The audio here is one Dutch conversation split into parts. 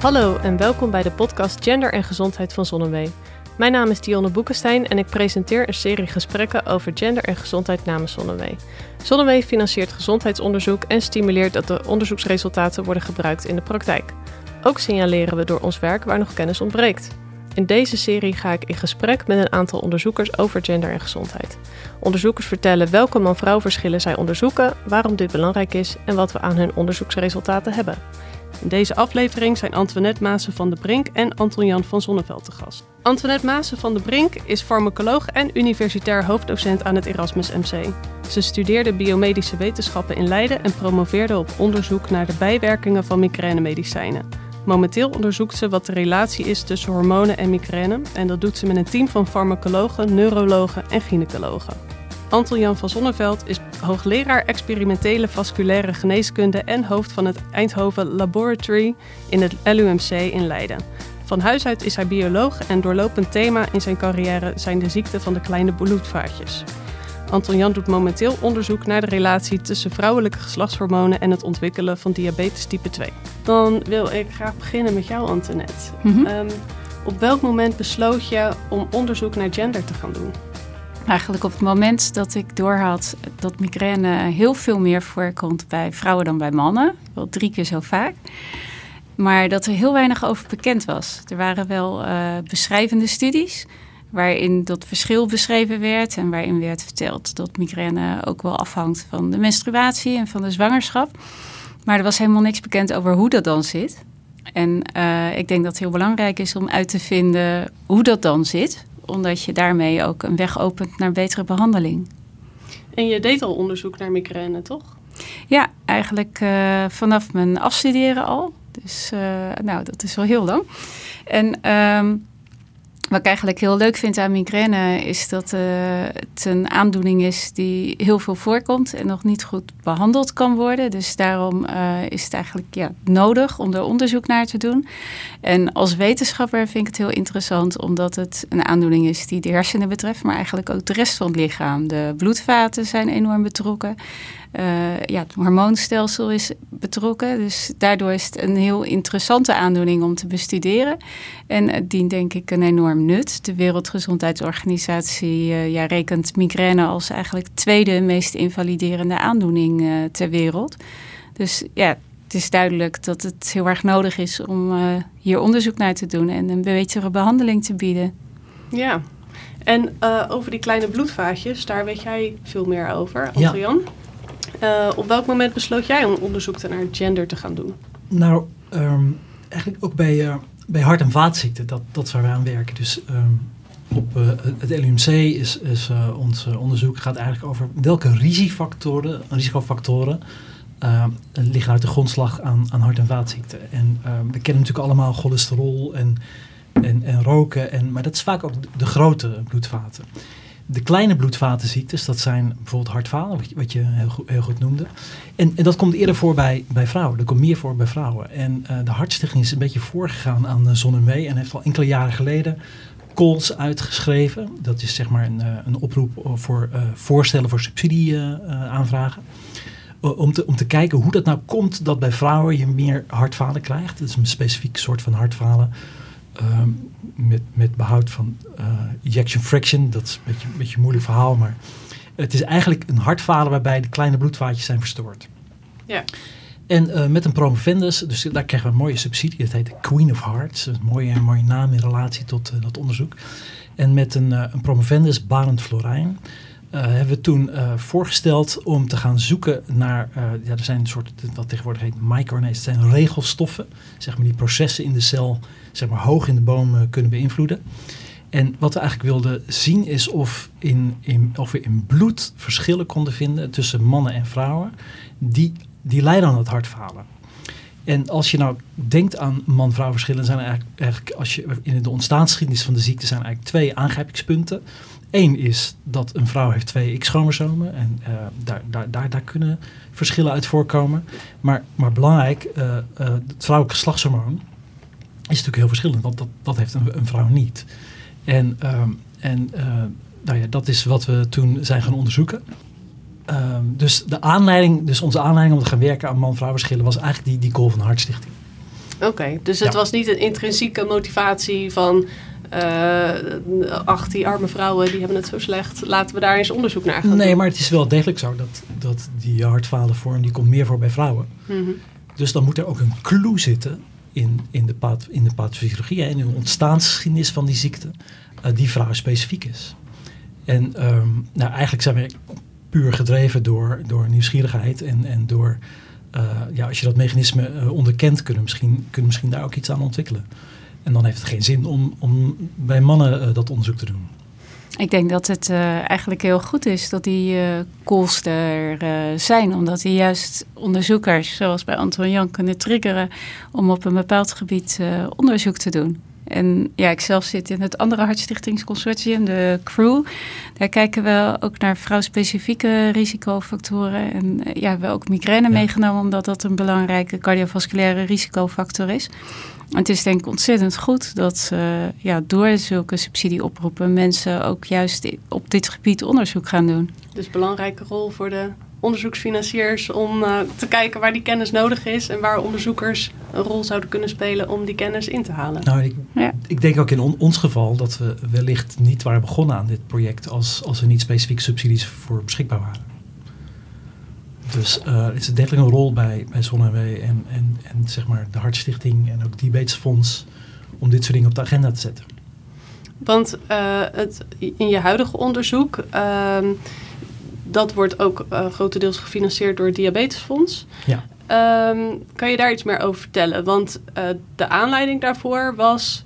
Hallo en welkom bij de podcast Gender en Gezondheid van Zonnewee. Mijn naam is Dionne Boekenstein en ik presenteer een serie gesprekken over gender en gezondheid namens Zonnewee. Zonnewee financiert gezondheidsonderzoek en stimuleert dat de onderzoeksresultaten worden gebruikt in de praktijk. Ook signaleren we door ons werk waar nog kennis ontbreekt. In deze serie ga ik in gesprek met een aantal onderzoekers over gender en gezondheid. Onderzoekers vertellen welke man-vrouw verschillen zij onderzoeken, waarom dit belangrijk is en wat we aan hun onderzoeksresultaten hebben. In deze aflevering zijn Antoinette Maassen van de Brink en Anton-Jan van Zonneveld te gast. Antoinette Maassen van de Brink is farmacoloog en universitair hoofddocent aan het Erasmus MC. Ze studeerde biomedische wetenschappen in Leiden en promoveerde op onderzoek naar de bijwerkingen van migrainemedicijnen. Momenteel onderzoekt ze wat de relatie is tussen hormonen en migraine en dat doet ze met een team van farmacologen, neurologen en gynaecologen. Anton-Jan van Zonneveld is hoogleraar experimentele vasculaire geneeskunde en hoofd van het Eindhoven Laboratory in het LUMC in Leiden. Van huis uit is hij bioloog en doorlopend thema in zijn carrière zijn de ziekten van de kleine bloedvaatjes. Anton Jan doet momenteel onderzoek naar de relatie tussen vrouwelijke geslachtshormonen en het ontwikkelen van diabetes type 2. Dan wil ik graag beginnen met jou, Antoinette. Mhm. Ehm, op welk moment besloot je om onderzoek naar gender te gaan doen? Eigenlijk op het moment dat ik doorhad dat migraine heel veel meer voorkomt bij vrouwen dan bij mannen. Wel drie keer zo vaak. Maar dat er heel weinig over bekend was. Er waren wel eh, beschrijvende studies waarin dat verschil beschreven werd en waarin werd verteld dat migraine ook wel afhangt van de menstruatie en van de zwangerschap. Maar er was helemaal niks bekend over hoe dat dan zit. En eh, ik denk dat het heel belangrijk is om uit te vinden hoe dat dan zit, omdat je daarmee ook een weg opent naar betere behandeling. En je deed al onderzoek naar migraine, toch? Ja, eigenlijk uh, vanaf mijn afstuderen al. Dus uh, nou, dat is wel heel lang. En um, wat ik eigenlijk heel leuk vind aan migraine is dat uh, het een aandoening is die heel veel voorkomt en nog niet goed behandeld kan worden. Dus daarom uh, is het eigenlijk ja, nodig om er onderzoek naar te doen. En als wetenschapper vind ik het heel interessant omdat het een aandoening is die de hersenen betreft, maar eigenlijk ook de rest van het lichaam. De bloedvaten zijn enorm betrokken. Uh, ja, het hormoonstelsel is betrokken. Dus daardoor is het een heel interessante aandoening om te bestuderen. En het dient denk ik een enorm nut. De Wereldgezondheidsorganisatie uh, ja, rekent migraine als eigenlijk tweede meest invaliderende aandoening uh, ter wereld. Dus ja, het is duidelijk dat het heel erg nodig is om hier onderzoek naar te doen en een betere behandeling te bieden. Ja, en over die kleine bloedvaatjes, daar weet jij veel meer over, Adrian. Ja. Uh, op welk moment besloot jij om onderzoek naar gender te gaan doen? Nou, um, eigenlijk ook bij, uh, bij hart- en vaatziekten, dat, dat waar we aan werken. Dus um, op uh, het LUMC is, is ons onderzoek gaat eigenlijk over welke risicofactoren, risicofactoren liggen uit de grondslag aan, aan hart- en vaatziekten. En we kennen natuurlijk allemaal cholesterol en, en, en roken, en, maar dat is vaak ook de grote bloedvaten. De kleine bloedvatenziektes, dat zijn bijvoorbeeld hartfalen, wat je heel goed, heel goed noemde. En, en, dat komt eerder voor bij, bij vrouwen. Dat komt meer voor bij vrouwen. En uh, de Hartstichting is een beetje voorgegaan aan uh, Zonnewee en heeft al enkele jaren geleden calls uitgeschreven. Dat is zeg maar een, uh, een oproep voor voorstellen voor subsidieaanvragen. om, te, om te kijken hoe dat nou komt dat bij vrouwen je meer hartfalen krijgt. Dat is een specifiek soort van hartfalen. Um, met, met behoud van uh, ejection fraction. Dat is een beetje, een beetje een moeilijk verhaal, maar het is eigenlijk een hartfalen waarbij de kleine bloedvaatjes zijn verstoord. Ja. En uh, met een promovendus, dus daar krijgen we een mooie subsidie. Dat heet de Queen of Hearts. Een mooie, mooie naam in relatie tot uh, dat onderzoek. En met een, een promovendus, Barend Florijn, hebben we toen voorgesteld om te gaan zoeken naar, ja, er zijn een soort, wat tegenwoordig heet microRNA's, het zijn regelstoffen, zeg maar die processen in de cel zeg maar, hoog in de boom uh, kunnen beïnvloeden. En wat we eigenlijk wilden zien is of, in, in, of we in bloed verschillen konden vinden tussen mannen en vrouwen die, die lijden aan het hartfalen. En als je nou denkt aan man-vrouw verschillen, zijn er eigenlijk, eigenlijk, als je in de ontstaansgeschiedenis van de ziekte zijn er eigenlijk twee aangrijpingspunten. Eén is dat een vrouw heeft twee X-chromosomen en uh, daar, daar, daar, daar kunnen verschillen uit voorkomen. Maar, maar belangrijk, uh, uh, het vrouwelijk geslachtshormoon, is natuurlijk heel verschillend, want dat, dat heeft een, een vrouw niet. En, um, en nou ja, dat is wat we toen zijn gaan onderzoeken. Um, dus, de aanleiding, dus onze aanleiding om te gaan werken aan man-vrouw verschillen was eigenlijk die, die van de Hartstichting. Oké, dus het Ja. was niet een intrinsieke motivatie van... eh ach, die arme vrouwen die hebben het zo slecht. Laten we daar eens onderzoek naar gaan Nee, doen. maar het is wel degelijk zo dat, dat die hartfalenvorm die komt meer voor bij vrouwen. Mhm. Dus dan moet er ook een clue zitten in, in de, path, in de pathofysiologie en in de ontstaansgeschiedenis van die ziekte, eh, die vrouwenspecifiek is. En ehm, nou, eigenlijk zijn we puur gedreven door, door nieuwsgierigheid en, en door, eh, ja, als je dat mechanisme onderkent, kunnen we misschien, kunnen we misschien daar ook iets aan ontwikkelen. En dan heeft het geen zin om, om bij mannen eh, dat onderzoek te doen. Ik denk dat het eh, eigenlijk heel goed is dat die eh calls er zijn. Omdat die juist onderzoekers, zoals bij Anton Jan, kunnen triggeren om op een bepaald gebied onderzoek te doen. En ja, ik zelf zit in het andere Hartstichtingsconsortium, de CREW. Daar kijken we ook naar vrouwspecifieke risicofactoren. En ja, we hebben ook migraine Ja. meegenomen, omdat dat een belangrijke cardiovasculaire risicofactor is. En het is denk ik ontzettend goed dat eh, ja, door zulke subsidieoproepen mensen ook juist op dit gebied onderzoek gaan doen. Dus belangrijke rol voor de onderzoeksfinanciers om eh, te kijken waar die kennis nodig is en waar onderzoekers een rol zouden kunnen spelen om die kennis in te halen. Nou, ik, Ja. ik denk ook in on- ons geval dat we wellicht niet waren begonnen aan dit project als, als er niet specifieke subsidies voor beschikbaar waren. Dus eh het is degelijk een rol bij, bij ZonneW en, en, en zeg maar de Hartstichting en ook Diabetesfonds om dit soort dingen op de agenda te zetten. Want eh, het, in je huidige onderzoek, ehm, dat wordt ook eh, grotendeels gefinancierd door het Diabetesfonds. Ja. Ehm, kan je daar iets meer over vertellen? Want de aanleiding daarvoor was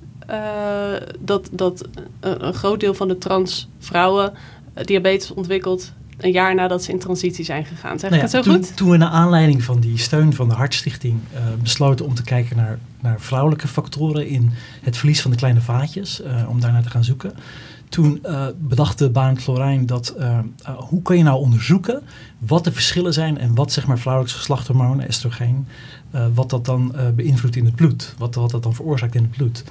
dat, dat een, groot deel van de transvrouwen diabetes ontwikkelt een jaar nadat ze in transitie zijn gegaan. Zeg Nou ik ja, het zo toen, goed? toen we naar aanleiding van die steun van de Hartstichting eh, besloten om te kijken naar, naar vrouwelijke factoren in het verlies van de kleine vaatjes, eh, om daarnaar te gaan zoeken. Toen eh, bedacht de Barend Florijn dat hoe kan je nou onderzoeken wat de verschillen zijn en wat zeg maar vrouwelijke geslachtshormonen, estrogeen, eh, wat dat dan beïnvloedt in het bloed, wat, wat dat dan veroorzaakt in het bloed.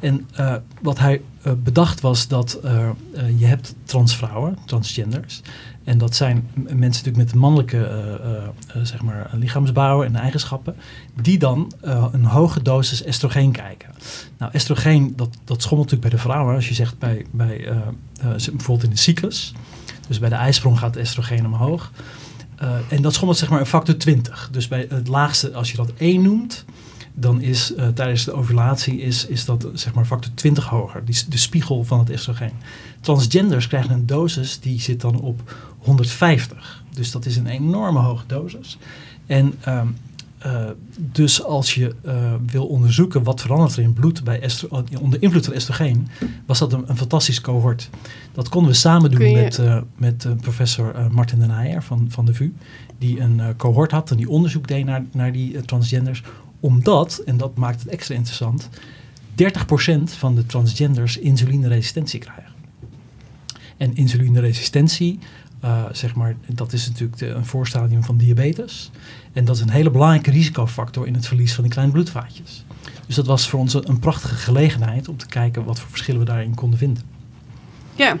En eh, wat hij eh, bedacht was dat eh, je hebt transvrouwen, transgenders. En dat zijn mensen natuurlijk met mannelijke zeg maar, lichaamsbouw en eigenschappen. Die dan een hoge dosis estrogeen kijken. Nou, estrogeen, dat, dat schommelt natuurlijk bij de vrouwen. Als je zegt bij, bij bijvoorbeeld in de cyclus. Dus bij de ijsprong gaat estrogeen omhoog. En dat schommelt zeg maar een factor 20. Dus bij het laagste, als je dat 1 noemt, dan is eh, tijdens de ovulatie is, is dat zeg maar factor 20 hoger. Die, de spiegel van het estrogeen. Transgenders krijgen een dosis die zit dan op 150. Dus dat is een enorme hoge dosis. En ehm, eh, dus als je eh, wil onderzoeken wat verandert er in bloed bij estro- onder invloed van estrogeen, was dat een, een fantastisch cohort. Dat konden we samen doen je- met, met professor Martin den Heijer van, van de VU. Die een cohort had en die onderzoek deed naar, naar die transgenders. Omdat, en dat maakt het extra interessant, 30% van de transgenders insulineresistentie krijgen. En insulineresistentie, eh, zeg maar, dat is natuurlijk een voorstadium van diabetes. En dat is een hele belangrijke risicofactor in het verlies van die kleine bloedvaatjes. Dus dat was voor ons een, een prachtige gelegenheid om te kijken wat voor verschillen we daarin konden vinden. Ja.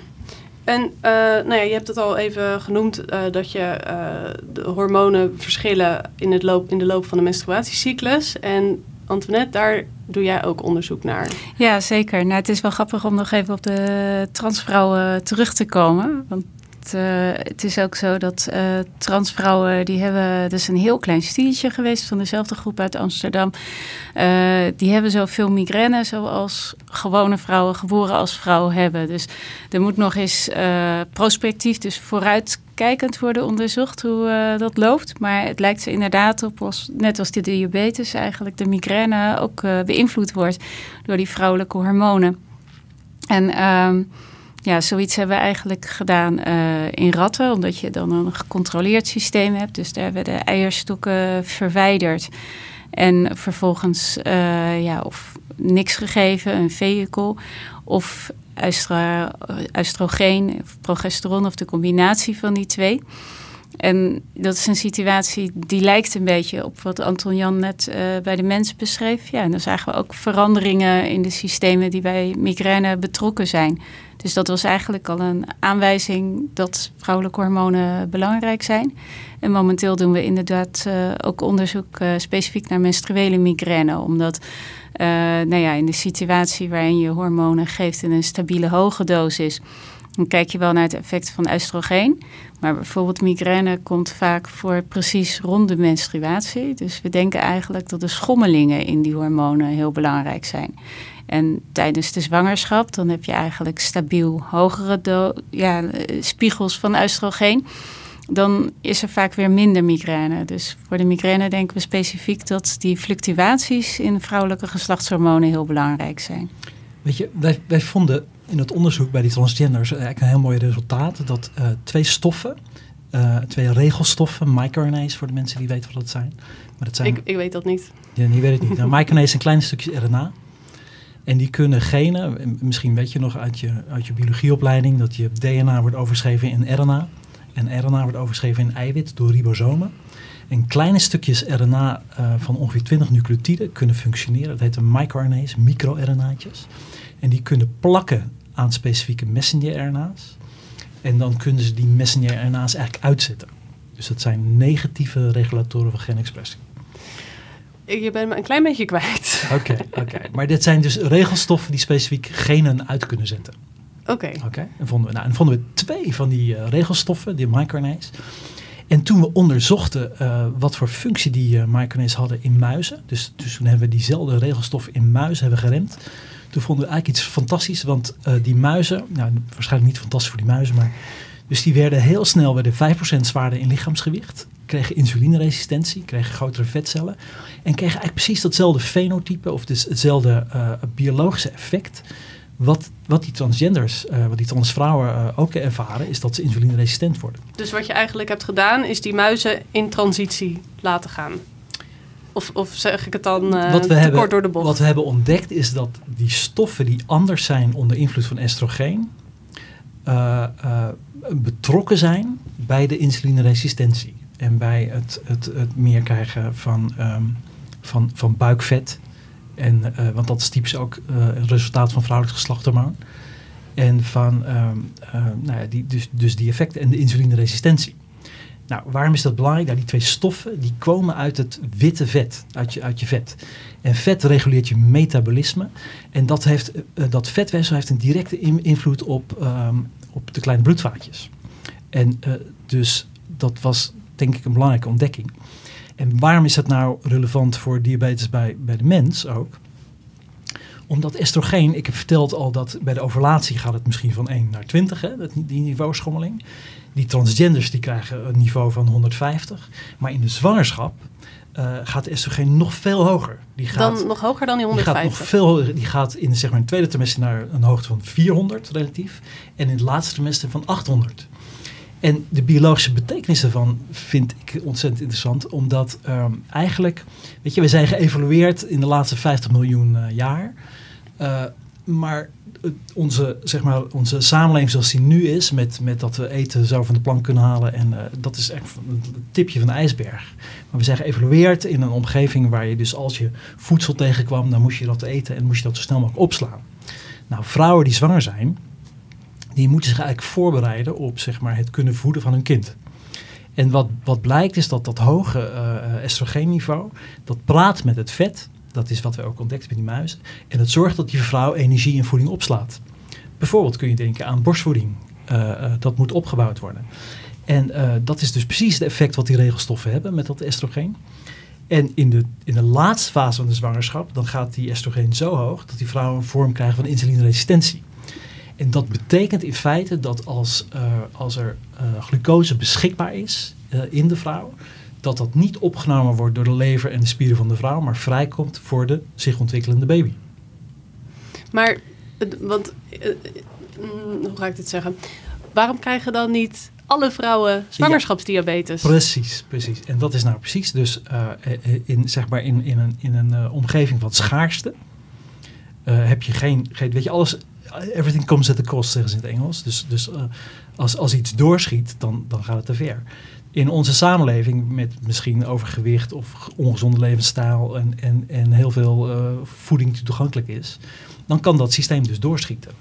En eh, nou ja, je hebt het al even genoemd eh, dat je eh, de hormonen verschillen in, het loop, in de loop van de menstruatiecyclus. En Antoinette, daar doe jij ook onderzoek naar. Ja, zeker. Nou, het is wel grappig om nog even op de transvrouwen terug te komen. Want eh, het is ook zo dat eh, transvrouwen, die hebben, dus een heel klein studietje geweest van dezelfde groep uit Amsterdam. Eh, die hebben zoveel migraine zoals gewone vrouwen, geboren als vrouw hebben. Dus er moet nog eens prospectief, dus vooruitkijkend worden onderzocht hoe dat loopt. Maar het lijkt er inderdaad op, net als de diabetes eigenlijk, de migraine ook beïnvloed wordt door die vrouwelijke hormonen. En ehm, ja, zoiets hebben we eigenlijk gedaan eh, in ratten, omdat je dan een gecontroleerd systeem hebt. Dus daar hebben we de eierstokken verwijderd. En vervolgens eh, ja, of niks gegeven, een vehicle, of oestrogeen of progesteron of de combinatie van die twee. En dat is een situatie die lijkt een beetje op wat Anton Jan net eh, bij de mens beschreef. Ja, en dan zagen we ook veranderingen in de systemen die bij migraine betrokken zijn. Dus dat was eigenlijk al een aanwijzing dat vrouwelijke hormonen belangrijk zijn. En momenteel doen we inderdaad ook onderzoek specifiek naar menstruele migraine. Omdat nou ja, in de situatie waarin je hormonen geeft in een stabiele hoge dosis dan kijk je wel naar het effect van oestrogeen. Maar bijvoorbeeld migraine komt vaak voor precies rond de menstruatie. Dus we denken eigenlijk dat de schommelingen in die hormonen heel belangrijk zijn. En tijdens de zwangerschap, dan heb je eigenlijk stabiel hogere ja, spiegels van oestrogeen. Dan is er vaak weer minder migraine. Dus voor de migraine denken we specifiek dat die fluctuaties in vrouwelijke geslachtshormonen heel belangrijk zijn. Weet je, wij, wij vonden in het onderzoek bij die transgenders eigenlijk een heel mooi resultaat. Dat uh, twee stoffen, uh, twee regelstoffen, microRNA's voor de mensen die weten wat dat zijn. Maar dat zijn ik, ik weet dat niet. Ja, die weet het niet. nou, microRNA's zijn kleine stukjes RNA. En die kunnen genen, misschien weet je nog uit je, uit je biologieopleiding, dat je DNA wordt overgeschreven in RNA. En RNA wordt overgeschreven in eiwit door ribosomen. En kleine stukjes RNA uh, van ongeveer 20 nucleotiden kunnen functioneren. Dat heet microRNA's, microRNA'tjes. En die kunnen plakken aan specifieke messenger-RNA's. En dan kunnen ze die messenger-RNA's eigenlijk uitzetten. Dus dat zijn negatieve regulatoren van genexpressie. Je bent me een klein beetje kwijt. Oké, oké. maar dit zijn dus regelstoffen die specifiek genen uit kunnen zetten. Oké. Oké. En vonden we, nou, en vonden we twee van die uh, regelstoffen, die microRNA's. En toen we onderzochten uh, wat voor functie die uh, microRNA's hadden in muizen, dus, dus toen hebben we diezelfde regelstoffen in muizen hebben geremd, toen vonden we eigenlijk iets fantastisch, want uh, die muizen, nou, waarschijnlijk niet fantastisch voor die muizen, maar dus die werden heel snel werden 5% zwaarder in lichaamsgewicht, kregen insulineresistentie, kregen grotere vetcellen en kregen eigenlijk precies datzelfde fenotype of dus hetzelfde uh, biologische effect. Wat, wat die transgenders, uh, wat die transvrouwen ook ervaren, is dat ze insulineresistent worden. Dus wat je eigenlijk hebt gedaan, is die muizen in transitie laten gaan? Of, of zeg ik het dan uh, wat we te hebben, kort door de bocht? Wat we hebben ontdekt is dat die stoffen die anders zijn onder invloed van estrogeen... Betrokken zijn bij de insulineresistentie. En bij het, het, het meer krijgen van, um, van, van buikvet. En, want dat is typisch ook een resultaat van vrouwelijk geslachthormoon. En van um, nou ja, die, dus, dus die effecten en de insulineresistentie. Nou, waarom is dat belangrijk? Nou, die twee stoffen die komen uit het witte vet, uit je, uit je vet. En vet reguleert je metabolisme. En dat, heeft, uh, dat vetweefsel heeft een directe invloed op, um, op de kleine bloedvaatjes. En uh, dus dat was denk ik een belangrijke ontdekking. En waarom is dat nou relevant voor diabetes bij, bij de mens ook? Omdat estrogeen, ik heb verteld al dat bij de ovulatie gaat het misschien van 1 naar 20, hè, die niveauschommeling. Die transgenders die krijgen een niveau van 150. Maar in de zwangerschap uh, gaat de estrogeen nog veel hoger. Die gaat, dan nog hoger dan die 150? Die gaat nog veel. Die gaat in zeg maar, het tweede trimester naar een hoogte van 400 relatief. En in het laatste trimester van 800. En de biologische betekenis daarvan vind ik ontzettend interessant. Omdat um, eigenlijk, weet je, we zijn geëvolueerd in de laatste 50 miljoen uh, jaar. Uh, maar onze, zeg maar, onze samenleving zoals die nu is, met, met dat we eten zo van de plank kunnen halen, en uh, dat is echt een tipje van de ijsberg. Maar we zijn geëvolueerd in een omgeving waar je dus als je voedsel tegenkwam, dan moest je dat eten en moest je dat zo snel mogelijk opslaan. Nou, vrouwen die zwanger zijn, die moeten zich eigenlijk voorbereiden op zeg maar, het kunnen voeden van hun kind. En wat, wat blijkt is dat dat hoge uh, estrogeenniveau, dat praat met het vet dat is wat we ook ontdekt bij die muizen. En het zorgt dat die vrouw energie en voeding opslaat. Bijvoorbeeld kun je denken aan borstvoeding. Uh, uh, dat moet opgebouwd worden. En dat is dus precies het effect wat die regelstoffen hebben met dat estrogeen. En in de, in de laatste fase van de zwangerschap, dan gaat die estrogeen zo hoog dat die vrouwen een vorm krijgen van insulineresistentie. En dat betekent in feite dat als, als er glucose beschikbaar is in de vrouw, dat dat niet opgenomen wordt door de lever en de spieren van de vrouw, maar vrijkomt voor de zich ontwikkelende baby. Maar, want, uh, hoe ga ik dit zeggen? Waarom krijgen dan niet alle vrouwen zwangerschapsdiabetes? Ja, precies, precies. En dat is nou precies dus uh, in, zeg maar in, in een, in een uh, omgeving van schaarste. heb je geen, geen, weet je, alles, everything comes at a cost, zeggen ze in het Engels. Dus, dus als, als iets doorschiet, dan, dan gaat het te ver in onze samenleving met misschien overgewicht of ongezonde levensstijl en, en, en heel veel uh, voeding die toegankelijk is, dan kan dat systeem dus doorschieten.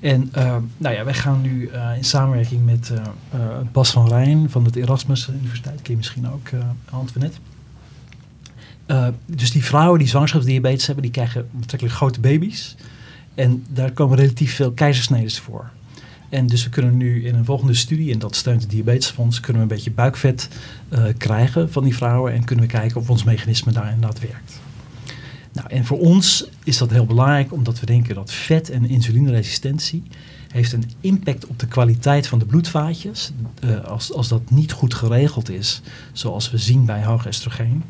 En uh, nou ja, wij gaan nu uh, in samenwerking met uh, Bas van Rijn van de Erasmus Universiteit, ken misschien ook, Antoinette. dus die vrouwen die zwangerschapsdiabetes hebben, die krijgen betrekkelijk grote baby's. En daar komen relatief veel keizersneden voor. En dus we kunnen nu in een volgende studie, en dat steunt het Diabetesfonds, kunnen we een beetje buikvet krijgen van die vrouwen. En kunnen we kijken of ons mechanisme daar inderdaad werkt. Nou, en voor ons is dat heel belangrijk, omdat we denken dat vet en insulineresistentie heeft een impact op de kwaliteit van de bloedvaatjes. Uh, als, als dat niet goed geregeld is, zoals we zien bij hoog estrogeen,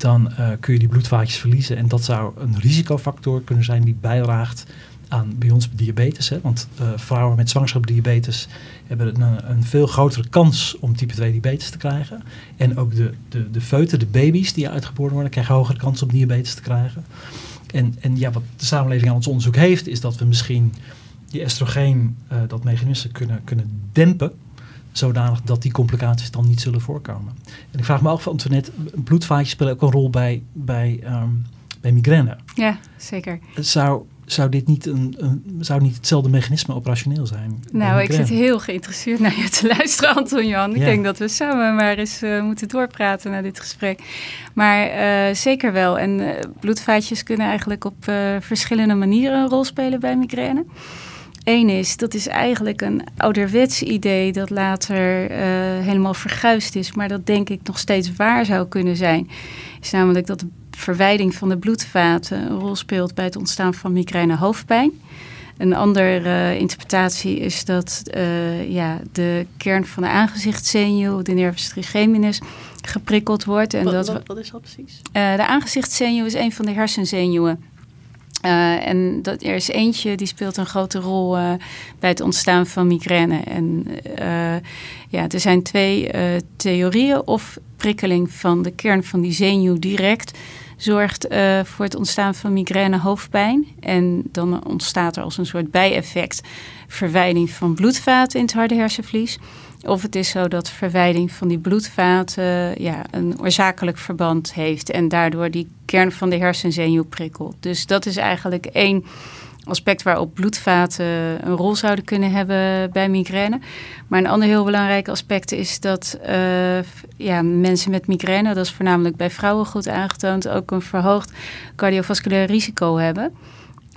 dan uh, kun je die bloedvaatjes verliezen. En dat zou een risicofactor kunnen zijn die bijdraagt aan bij ons diabetes. Hè? Want uh, vrouwen met zwangerschapsdiabetes hebben een, een, veel grotere kans om type 2 diabetes te krijgen. En ook de, de, de feuten, de baby's die uitgeboren worden, krijgen hogere kans om diabetes te krijgen. En, en ja, wat de samenleving aan ons onderzoek heeft, is dat we misschien die estrogeen, uh, dat mechanisme kunnen, kunnen dempen. Zodanig dat die complicaties dan niet zullen voorkomen. En ik vraag me af, Antoinette, bloedvaatjes spelen ook een rol bij, bij, um, bij migraine. Ja, zeker. Zou zou dit niet, een, een, zou niet hetzelfde mechanisme operationeel zijn? Nou, ik zit heel geïnteresseerd naar je te luisteren, Anton Jan. Ik denk dat we samen maar eens uh, moeten doorpraten na dit gesprek. Maar uh, zeker wel. En uh, bloedvaatjes kunnen eigenlijk op verschillende manieren een rol spelen bij migraine. Eén is, dat is eigenlijk een ouderwets idee dat later helemaal verguisd is, maar dat denk ik nog steeds waar zou kunnen zijn. Is namelijk dat de verwijding van de bloedvaten een rol speelt bij het ontstaan van migraine hoofdpijn. Een andere uh, interpretatie is dat uh, ja, de kern van de aangezichtszenuw, de nervus trigeminus, geprikkeld wordt. En wat, dat wat, wat is dat precies? Uh, de aangezichtszenuw is een van de hersenzenuwen. En dat, er is eentje die speelt een grote rol bij het ontstaan van migraine. En ja, er zijn twee theorieën of prikkeling van de kern van die zenuw direct zorgt voor het ontstaan van migraine hoofdpijn. En dan ontstaat er als een soort bijeffect verwijding van bloedvaten in het harde hersenvlies. Of het is zo dat verwijding van die bloedvaten ja, een oorzakelijk verband heeft en daardoor die kern van de hersenzenuw prikkelt. Dus dat is eigenlijk één aspect waarop bloedvaten een rol zouden kunnen hebben bij migraine. Maar een ander heel belangrijk aspect is dat uh, ja, mensen met migraine, dat is voornamelijk bij vrouwen goed aangetoond, ook een verhoogd cardiovasculair risico hebben.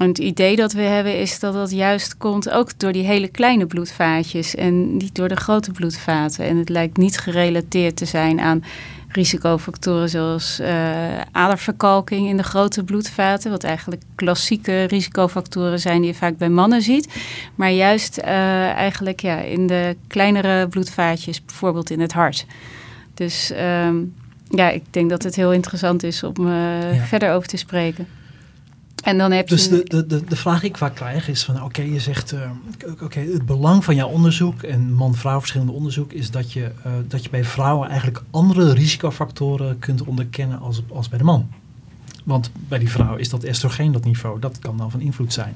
En het idee dat we hebben is dat dat juist komt ook door die hele kleine bloedvaatjes en niet door de grote bloedvaten. En het lijkt niet gerelateerd te zijn aan risicofactoren zoals uh, aderverkalking in de grote bloedvaten, wat eigenlijk klassieke risicofactoren zijn die je vaak bij mannen ziet. Maar juist uh, eigenlijk ja, in de kleinere bloedvaatjes, bijvoorbeeld in het hart. Dus um, ja, ik denk dat het heel interessant is om uh, ja. verder over te spreken. En dan heb dus je... de, de, de vraag die ik vaak krijg is van oké, je zegt uh, oké, het belang van jouw onderzoek en man-vrouw verschillende onderzoek is dat je, uh, dat je bij vrouwen eigenlijk andere risicofactoren kunt onderkennen als, als bij de man. Want bij die vrouw is dat estrogeen dat niveau, dat kan dan van invloed zijn.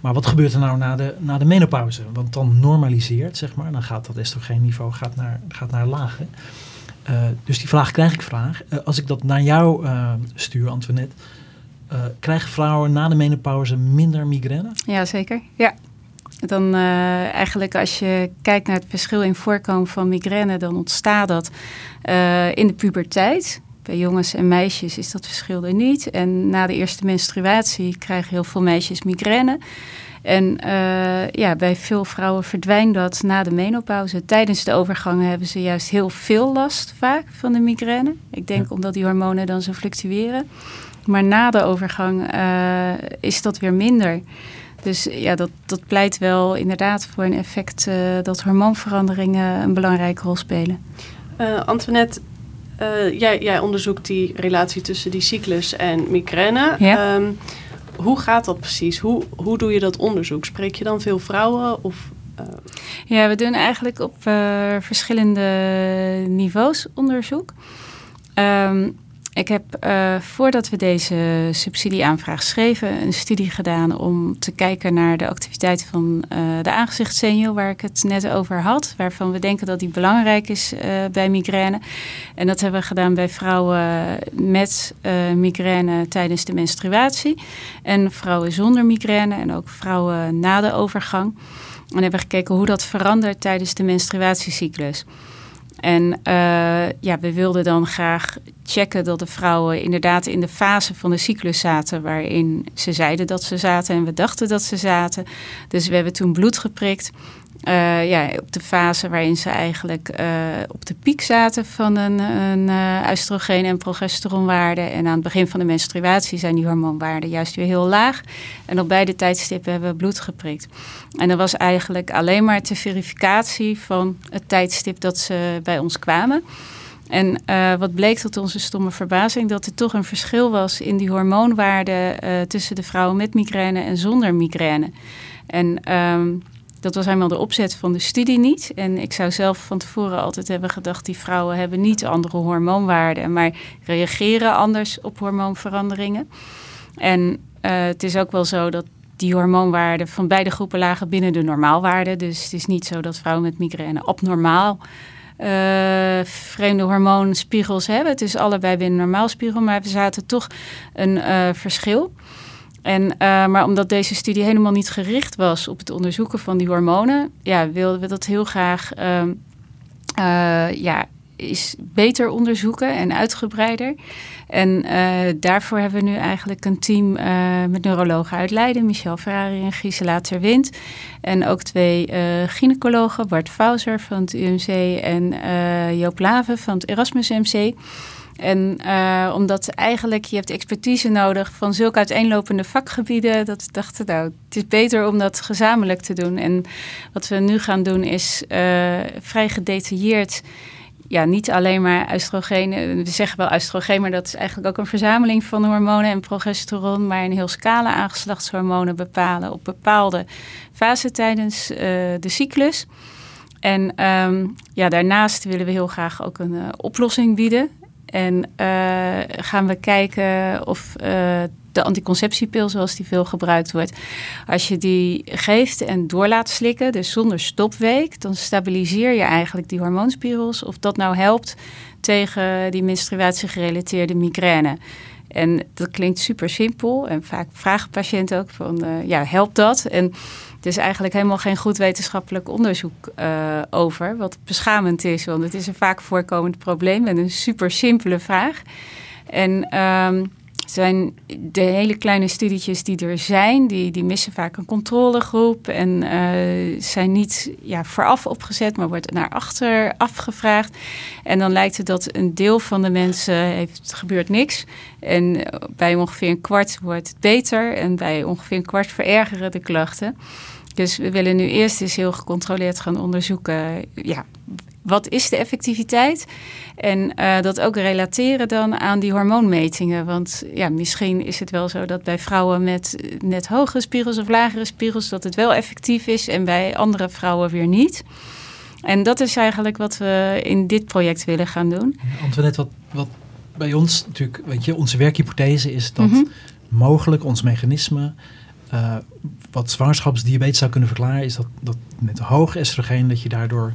Maar wat gebeurt er nou na de, na de menopauze? Want dan normaliseert, zeg maar, dan gaat dat estrogeenniveau gaat naar, gaat naar laag. Uh, dus die vraag krijg ik vraag. als ik dat naar jou stuur, Antoinette, uh, krijgen vrouwen na de menopauze minder migraine? Ja, zeker. Ja. Dan uh, eigenlijk als je kijkt naar het verschil in voorkomen van migraine, dan ontstaat dat uh, in de puberteit. Bij jongens en meisjes is dat verschil er niet. En na de eerste menstruatie krijgen heel veel meisjes migraine. En uh, ja, bij veel vrouwen verdwijnt dat na de menopauze. Tijdens de overgang hebben ze juist heel veel last vaak van de migraine. Ik denk ja. omdat die hormonen dan zo fluctueren. Maar na de overgang uh, is dat weer minder. Dus ja, dat, dat pleit wel inderdaad voor een effect uh, dat hormoonveranderingen een belangrijke rol spelen. Uh, Antoinette, jij, jij, onderzoekt die relatie tussen die cyclus en migraine. Ja. Um, hoe gaat dat precies? Hoe, hoe doe je dat onderzoek? Spreek je dan veel vrouwen? Of, Ja, we doen eigenlijk op verschillende niveaus onderzoek. Um, ik heb uh, voordat we deze subsidieaanvraag schreven, een studie gedaan om te kijken naar de activiteit van uh, de aangezichtssenio, waar ik het net over had, waarvan we denken dat die belangrijk is uh, bij migraine. En dat hebben we gedaan bij vrouwen met migraine tijdens de menstruatie en vrouwen zonder migraine en ook vrouwen na de overgang. En hebben we gekeken hoe dat verandert tijdens de menstruatiecyclus. En uh, ja, we wilden dan graag checken dat de vrouwen inderdaad in de fase van de cyclus zaten waarin ze zeiden dat ze zaten en we dachten dat ze zaten. Dus we hebben toen bloed geprikt. Uh, ja, op de fase waarin ze eigenlijk uh, op de piek zaten van een, een uh, oestrogeen- en progesteronwaarde. En aan het begin van de menstruatie zijn die hormoonwaarden juist weer heel laag. En op beide tijdstippen hebben we bloed geprikt. En dat was eigenlijk alleen maar ter verificatie van het tijdstip dat ze bij ons kwamen. En wat bleek tot onze stomme verbazing, dat er toch een verschil was in die hormoonwaarden tussen de vrouwen met migraine en zonder migraine. En um, dat was helemaal de opzet van de studie niet. En ik zou zelf van tevoren altijd hebben gedacht, die vrouwen hebben niet andere hormoonwaarden, maar reageren anders op hormoonveranderingen. En uh, het is ook wel zo dat die hormoonwaarden van beide groepen lagen binnen de normaalwaarden. Dus het is niet zo dat vrouwen met migraine abnormaal uh, vreemde hormoonspiegels hebben. Het is allebei binnen normaalspiegel, maar we zaten toch een uh, verschil. En, uh, maar omdat deze studie helemaal niet gericht was op het onderzoeken van die hormonen, ja, wilden we dat heel graag uh, ja, is beter onderzoeken en uitgebreider. En daarvoor hebben we nu eigenlijk een team met neurologen uit Leiden, Michel Ferrari en Gisela Terwind. En ook twee gynaecologen, Bart Fauser van het UMC en Joop Laven van het Erasmus MC. En uh, omdat eigenlijk je hebt expertise nodig van zulke uiteenlopende vakgebieden, dat we dachten, nou, het is beter om dat gezamenlijk te doen. En wat we nu gaan doen is uh, vrij gedetailleerd ja, niet alleen maar oestrogeen. We zeggen wel oestrogeen, maar dat is eigenlijk ook een verzameling van hormonen en progesteron. Maar een heel scala aan geslachtshormonen bepalen op bepaalde fasen tijdens uh, de cyclus. En um, ja, daarnaast willen we heel graag ook een oplossing bieden. En uh, gaan we kijken of uh, de anticonceptiepil, zoals die veel gebruikt wordt, als je die geeft en door laat slikken, dus zonder stopweek, dan stabiliseer je eigenlijk die hormoonspiegels. Of dat nou helpt tegen die menstruatiegerelateerde migraine. En dat klinkt super simpel. En vaak vragen patiënten ook van, uh, ja, helpt dat? En er is eigenlijk helemaal geen goed wetenschappelijk onderzoek uh, over. Wat beschamend is, want het is een vaak voorkomend probleem en een super simpele vraag. En um, zijn de hele kleine studietjes die er zijn, die, die missen vaak een controlegroep en uh, zijn niet ja, vooraf opgezet, maar wordt naar achter afgevraagd. En dan lijkt het dat een deel van de mensen heeft gebeurt niks. En bij ongeveer een kwart wordt het beter en bij ongeveer een kwart verergeren de klachten. Dus we willen nu eerst eens heel gecontroleerd gaan onderzoeken. Ja, wat is de effectiviteit? En uh, dat ook relateren dan aan die hormoonmetingen. Want ja, misschien is het wel zo dat bij vrouwen met net hogere spiegels of lagere spiegels... dat het wel effectief is en bij andere vrouwen weer niet. En dat is eigenlijk wat we in dit project willen gaan doen. Antoinette, wat, wat bij ons natuurlijk... Weet je, onze werkhypothese is dat mm -hmm. mogelijk ons mechanisme... Uh, wat zwangerschapsdiabetes zou kunnen verklaren... is dat, dat met hoog estrogeen dat je daardoor...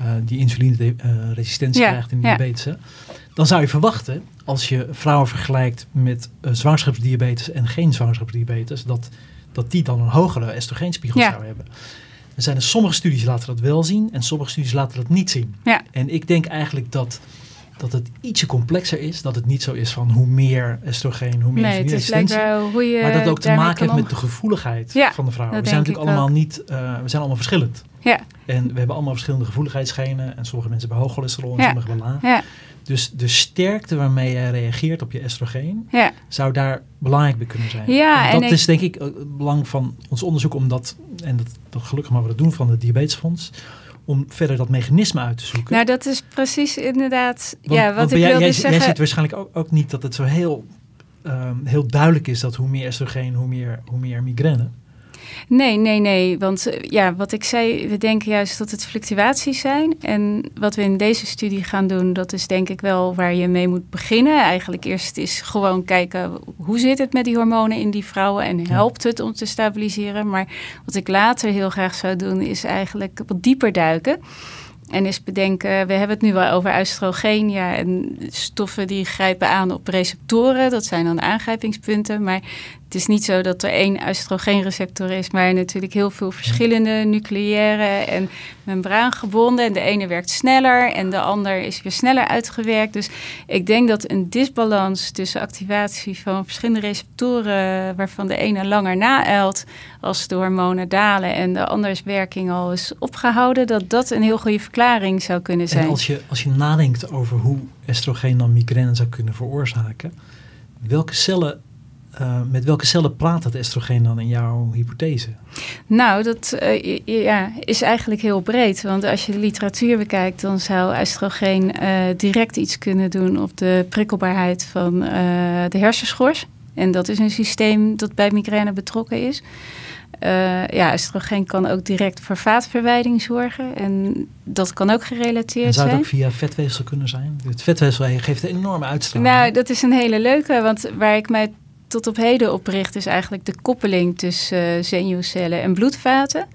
Uh, die insulineresistentie krijgt in diabetes. Dan zou je verwachten, als je vrouwen vergelijkt met uh, zwangerschapsdiabetes en geen zwangerschapsdiabetes, dat, dat die dan een hogere estrogeenspiegel zou hebben. Er zijn er sommige studies laten dat wel zien en sommige studies laten dat niet zien. En ik denk eigenlijk dat dat het ietsje complexer is. Dat het niet zo is van hoe meer estrogeen, hoe meer nee, insulineresistentie. hoe je maar dat het ook te maken heeft met de gevoeligheid ja, van de vrouwen. We zijn natuurlijk allemaal wel. niet, uh, we zijn allemaal verschillend. Ja. En we hebben allemaal verschillende gevoeligheidsgenen. En sommige mensen hebben hoog cholesterol en ja. sommige hebben laag. Ja. Dus de sterkte waarmee je reageert op je estrogeen, ja. zou daar belangrijk bij kunnen zijn. Ja, en dat en is denk ik het belang van ons onderzoek, omdat, en dat, dat gelukkig maar we dat doen van het Diabetesfonds, om verder dat mechanisme uit te zoeken. Nou, dat is precies inderdaad want, ja, wat want ik jij, wilde jij, zeggen. Jij ziet waarschijnlijk ook, ook, niet dat het zo heel, um, heel duidelijk is dat hoe meer estrogeen, hoe meer, hoe meer migraine. Nee, nee, nee. Want eh, ja, wat ik zei, we denken juist dat het fluctuaties zijn. En wat we in deze studie gaan doen, dat is denk ik wel waar je mee moet beginnen. Eigenlijk eerst is gewoon kijken hoe zit het met die hormonen in die vrouwen en helpt het om te stabiliseren. Maar wat ik later heel graag zou doen, is eigenlijk wat dieper duiken. En is bedenken, we hebben het nu wel over oestrogeen. Ja, en stoffen die grijpen aan op receptoren. Dat zijn dan aangrijpingspunten. Maar het is niet zo dat er één oestrogeenreceptor is, maar natuurlijk heel veel verschillende nucleaire en membraangebonden. En de ene werkt sneller en de ander is weer sneller uitgewerkt. Dus ik denk dat een disbalans tussen activatie van verschillende receptoren, waarvan de ene langer naeilt als de hormonen dalen en de andere werking al is opgehouden, dat dat een heel goede verklaring zou kunnen zijn. En als je, als je nadenkt over hoe estrogeen dan migraine zou kunnen veroorzaken, welke cellen uh, met welke cellen praat dat estrogeen dan in jouw hypothese? Nou, dat uh, ja, is eigenlijk heel breed. Want als je de literatuur bekijkt, dan zou estrogeen uh, direct iets kunnen doen op de prikkelbaarheid van de hersenschors. En dat is een systeem dat bij migraine betrokken is. ja, estrogeen kan ook direct voor vaatverwijding zorgen. En dat kan ook gerelateerd zijn. Zou het ook via vetweefsel kunnen zijn? Het vetweefsel geeft een enorme uitstraling. Nou, dat is een hele leuke. Want waar ik mij tot op heden opricht, is eigenlijk de koppeling tussen uh, zenuwcellen en bloedvaten.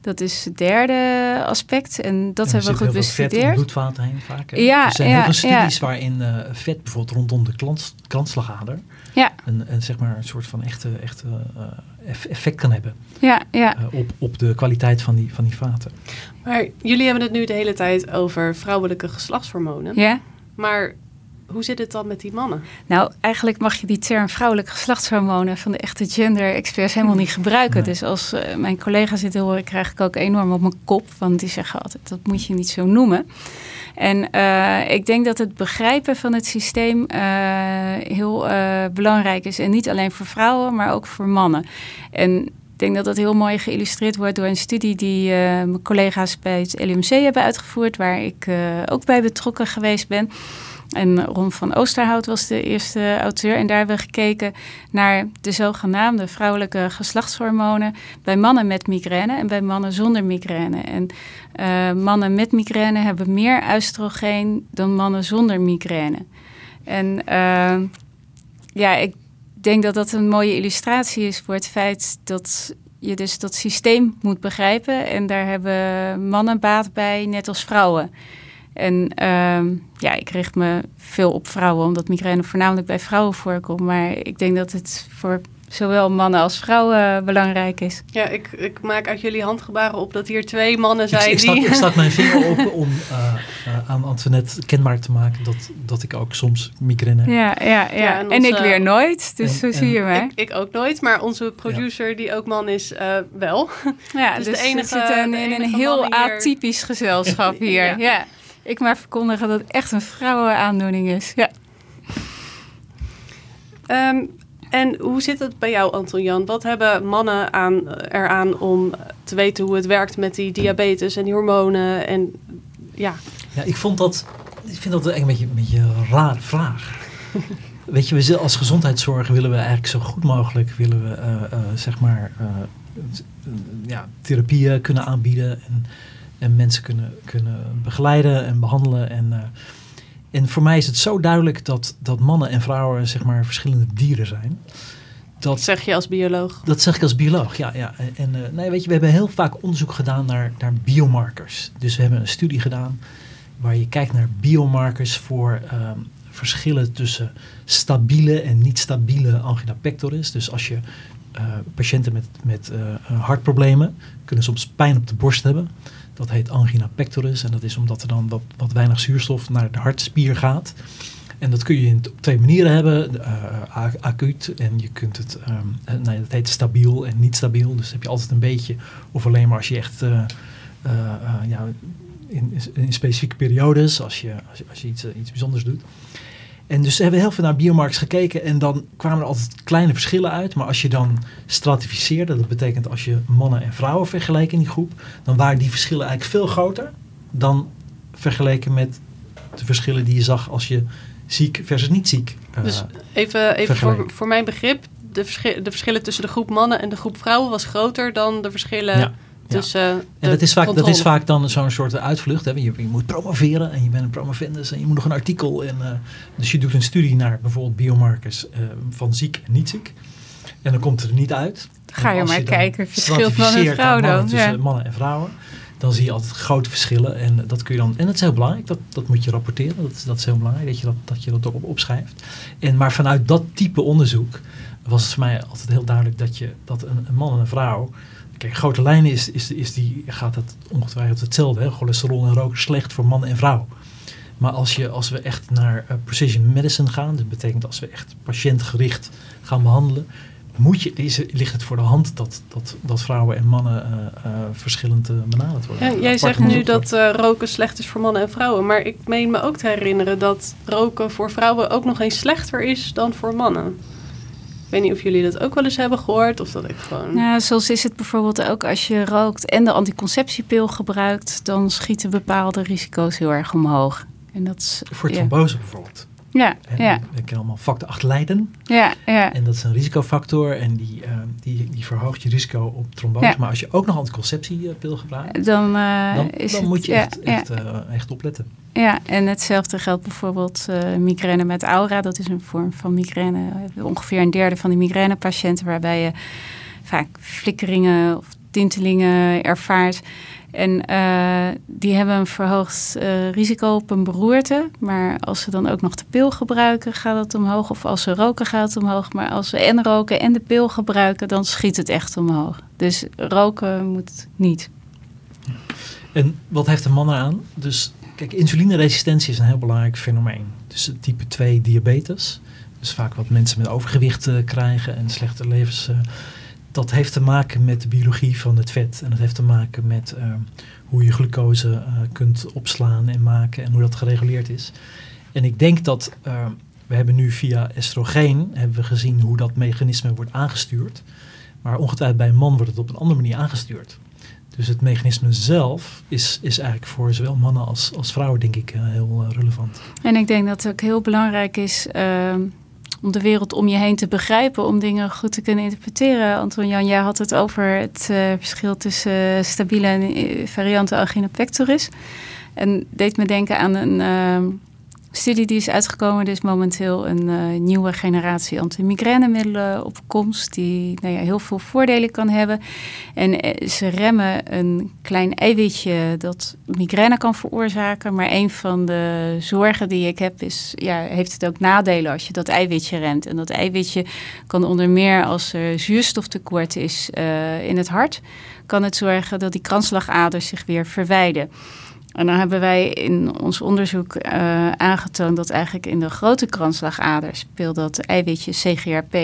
Dat is het derde aspect. En dat hebben we goed bestudeerd. Vet bloedvaten heen vaak. Ja, er zijn ja, heel veel studies waarin uh, vet bijvoorbeeld rondom de kransslagader ja. een, een, zeg maar een soort van echte, echte uh, effect kan hebben. Ja, ja. op, op de kwaliteit van die, van die vaten. Maar jullie hebben het nu de hele tijd over vrouwelijke geslachtshormonen. Ja. Maar hoe zit het dan met die mannen? Nou, eigenlijk mag je die term vrouwelijke geslachtshormonen van de echte gender-experts helemaal niet gebruiken. Dus als uh, mijn collega's dit horen, krijg ik ook enorm op mijn kop. Want die zeggen altijd, dat moet je niet zo noemen. En uh, ik denk dat het begrijpen van het systeem uh, heel belangrijk is. En niet alleen voor vrouwen, maar ook voor mannen. En ik denk dat dat heel mooi geïllustreerd wordt door een studie die mijn collega's bij het LUMC hebben uitgevoerd, waar ik ook bij betrokken geweest ben. En Ron van Oosterhout was de eerste auteur. En daar hebben we gekeken naar de zogenaamde vrouwelijke geslachtshormonen bij mannen met migraine en bij mannen zonder migraine. En uh, mannen met migraine hebben meer oestrogeen dan mannen zonder migraine. En uh, ja, ik denk dat dat een mooie illustratie is voor het feit dat je dus dat systeem moet begrijpen. En daar hebben mannen baat bij, net als vrouwen. En ehm, ja, ik richt me veel op vrouwen, omdat migraine voornamelijk bij vrouwen voorkomt. Maar ik denk dat het voor zowel mannen als vrouwen belangrijk is. Ja, ik, ik maak uit jullie handgebaren op dat hier twee mannen zijn ik, ik die... ik stak mijn vinger op om uh, uh, aan Antoinette kenbaar te maken dat, dat ik ook soms migraine heb. Ja, ja, ja. en, ik weer nooit, dus zo zie je mij. Ik, ik, ook nooit, maar onze producer die ook man is, uh, wel. Ja, dus, dus de enige, we zitten in, in een heel atypisch gezelschap hier. ja ik maar verkondigen dat het echt een vrouwenaandoening is. Ja. Um, en hoe zit het bij jou, Anton Jan? Wat hebben mannen aan, eraan om te weten hoe het werkt met die diabetes en die hormonen? En, ja. ja, ik vond dat. Ik vind dat eigenlijk een beetje, een beetje een rare vraag. Weet je, we als gezondheidszorg willen we eigenlijk zo goed mogelijk willen we, uh, uh, zeg maar, uh, ja, therapieën kunnen aanbieden. En en mensen kunnen, kunnen begeleiden en behandelen. En, uh, en voor mij is het zo duidelijk dat, dat mannen en vrouwen zeg maar verschillende dieren zijn. Dat zeg je als bioloog? Dat zeg ik als bioloog, ja. ja. En uh, nee, weet je, we hebben heel vaak onderzoek gedaan naar, naar biomarkers. Dus we hebben een studie gedaan waar je kijkt naar biomarkers voor um, verschillen tussen stabiele en niet stabiele angina pectoris. Dus als je uh, patiënten met, met uh, hartproblemen kunnen soms pijn op de borst hebben. Dat heet angina pectoris. En dat is omdat er dan wat, wat weinig zuurstof naar de hartspier gaat. En dat kun je in op twee manieren hebben. Uh, acuut en je kunt het, um, nee, dat heet stabiel en niet stabiel. Dus heb je altijd een beetje. Of alleen maar als je echt uh, ja, in, in, specifieke periodes, als je, als je, als je iets, iets bijzonders doet. En dus hebben we heel veel naar biomarkers gekeken en dan kwamen er altijd kleine verschillen uit. Maar als je dan stratificeerde, dat betekent als je mannen en vrouwen vergelijkt in die groep, dan waren die verschillen eigenlijk veel groter dan vergeleken met de verschillen die je zag als je ziek versus niet ziek. Uh, dus even, even voor, voor mijn begrip, de, verschil, de verschillen tussen de groep mannen en de groep vrouwen was groter dan de verschillen Ja. Tussen de En dat is, vaak, dat is vaak dan zo'n soort uitvlucht. Hè? Je, je moet promoveren en je bent een promovendus en je moet nog een artikel. En, eh, dus je doet een studie naar bijvoorbeeld biomarkers eh, van ziek en niet ziek. En dan komt het er niet uit. Ga je maar kijken, verschilt man en stratificeert vrouw mannen. Tussen Ja. mannen en vrouwen. Dan zie je altijd grote verschillen. En dat kun je dan. En dat is heel belangrijk. Dat, dat moet je rapporteren. Dat, is- dat is heel belangrijk. Dat je dat, dat, je dat ook op opschrijft. En, maar vanuit dat type onderzoek was het voor mij altijd heel duidelijk dat je dat een, een man en een vrouw. Kijk, grote lijnen is, is, is die, gaat het ongetwijfeld hetzelfde. Hè? Cholesterol en roken slecht voor man en vrouw. Maar als, je, als we echt naar eh, precision medicine gaan, dat betekent als we echt patiëntgericht gaan behandelen, moet je, is, ligt het voor de hand dat, dat, dat vrouwen en mannen eh, eh, verschillend benaderd worden. Ja, jij zegt nu dat roken slecht is voor mannen en vrouwen. Maar ik meen me ook te herinneren dat roken voor vrouwen ook nog eens slechter is dan voor mannen. Ik weet niet of jullie dat ook wel eens hebben gehoord. Of dat ik gewoon... Ja, zoals is het bijvoorbeeld ook als je rookt en de anticonceptiepil gebruikt, dan schieten bepaalde risico's heel erg omhoog. En dat is, Voor ja. trombose bijvoorbeeld. Ja, ja, We kennen allemaal factor 8 lijden. ja, ja. En dat is een risicofactor en die, eh, die, die verhoogt je risico op trombose. Ja. Maar als je ook nog anticonceptiepil gebruikt, Dan, eh, dan, is dan het, moet je ja, echt, ja, echt, eh, echt opletten. Ja, en hetzelfde geldt bijvoorbeeld eh, migraine met aura. Dat is een vorm van migraine. Ongeveer een derde van die migrainepatiënten waarbij je vaak flikkeringen of tintelingen ervaart. En eh, die hebben een verhoogd eh, risico op een beroerte. Maar als ze dan ook nog de pil gebruiken, gaat het omhoog. Of als ze roken, gaat het omhoog. Maar als ze en roken en de pil gebruiken, dan schiet het echt omhoog. Dus roken moet niet. En wat heeft de man eraan? Dus kijk, insulineresistentie is een heel belangrijk fenomeen. Dus type 2 diabetes. Dus vaak wat mensen met overgewicht eh, krijgen en slechte levens. eh, dat heeft te maken met de biologie van het vet. En dat heeft te maken met eh, hoe je glucose kunt opslaan en maken en hoe dat gereguleerd is. En ik denk dat we hebben nu via estrogeen hebben we gezien hoe dat mechanisme wordt aangestuurd. Maar ongetwijfeld bij een man wordt het op een andere manier aangestuurd. Dus het mechanisme zelf is, is eigenlijk voor zowel mannen als, als vrouwen, denk ik, eh, heel eh, relevant. En ik denk dat het ook heel belangrijk is ehm, om de wereld om je heen te begrijpen, om dingen goed te kunnen interpreteren. Anton Jan, jij had het over het eh, verschil tussen stabiele en variante angina pectoris. En deed me denken aan een ehm, studie die is uitgekomen. Er is momenteel een eh, nieuwe generatie antimigrainemiddelen op komst, die nou ja, heel veel voordelen kan hebben. En eh, ze remmen een klein eiwitje dat migraine kan veroorzaken. Maar een van de zorgen die ik heb is, ja, heeft het ook nadelen als je dat eiwitje remt. En dat eiwitje kan onder meer als er zuurstoftekort is eh, in het hart, kan het zorgen dat die kransslagaders zich weer verwijden. En dan hebben wij in ons onderzoek eh, aangetoond dat eigenlijk in de grote kransslagaders speelt dat eiwitje CGRP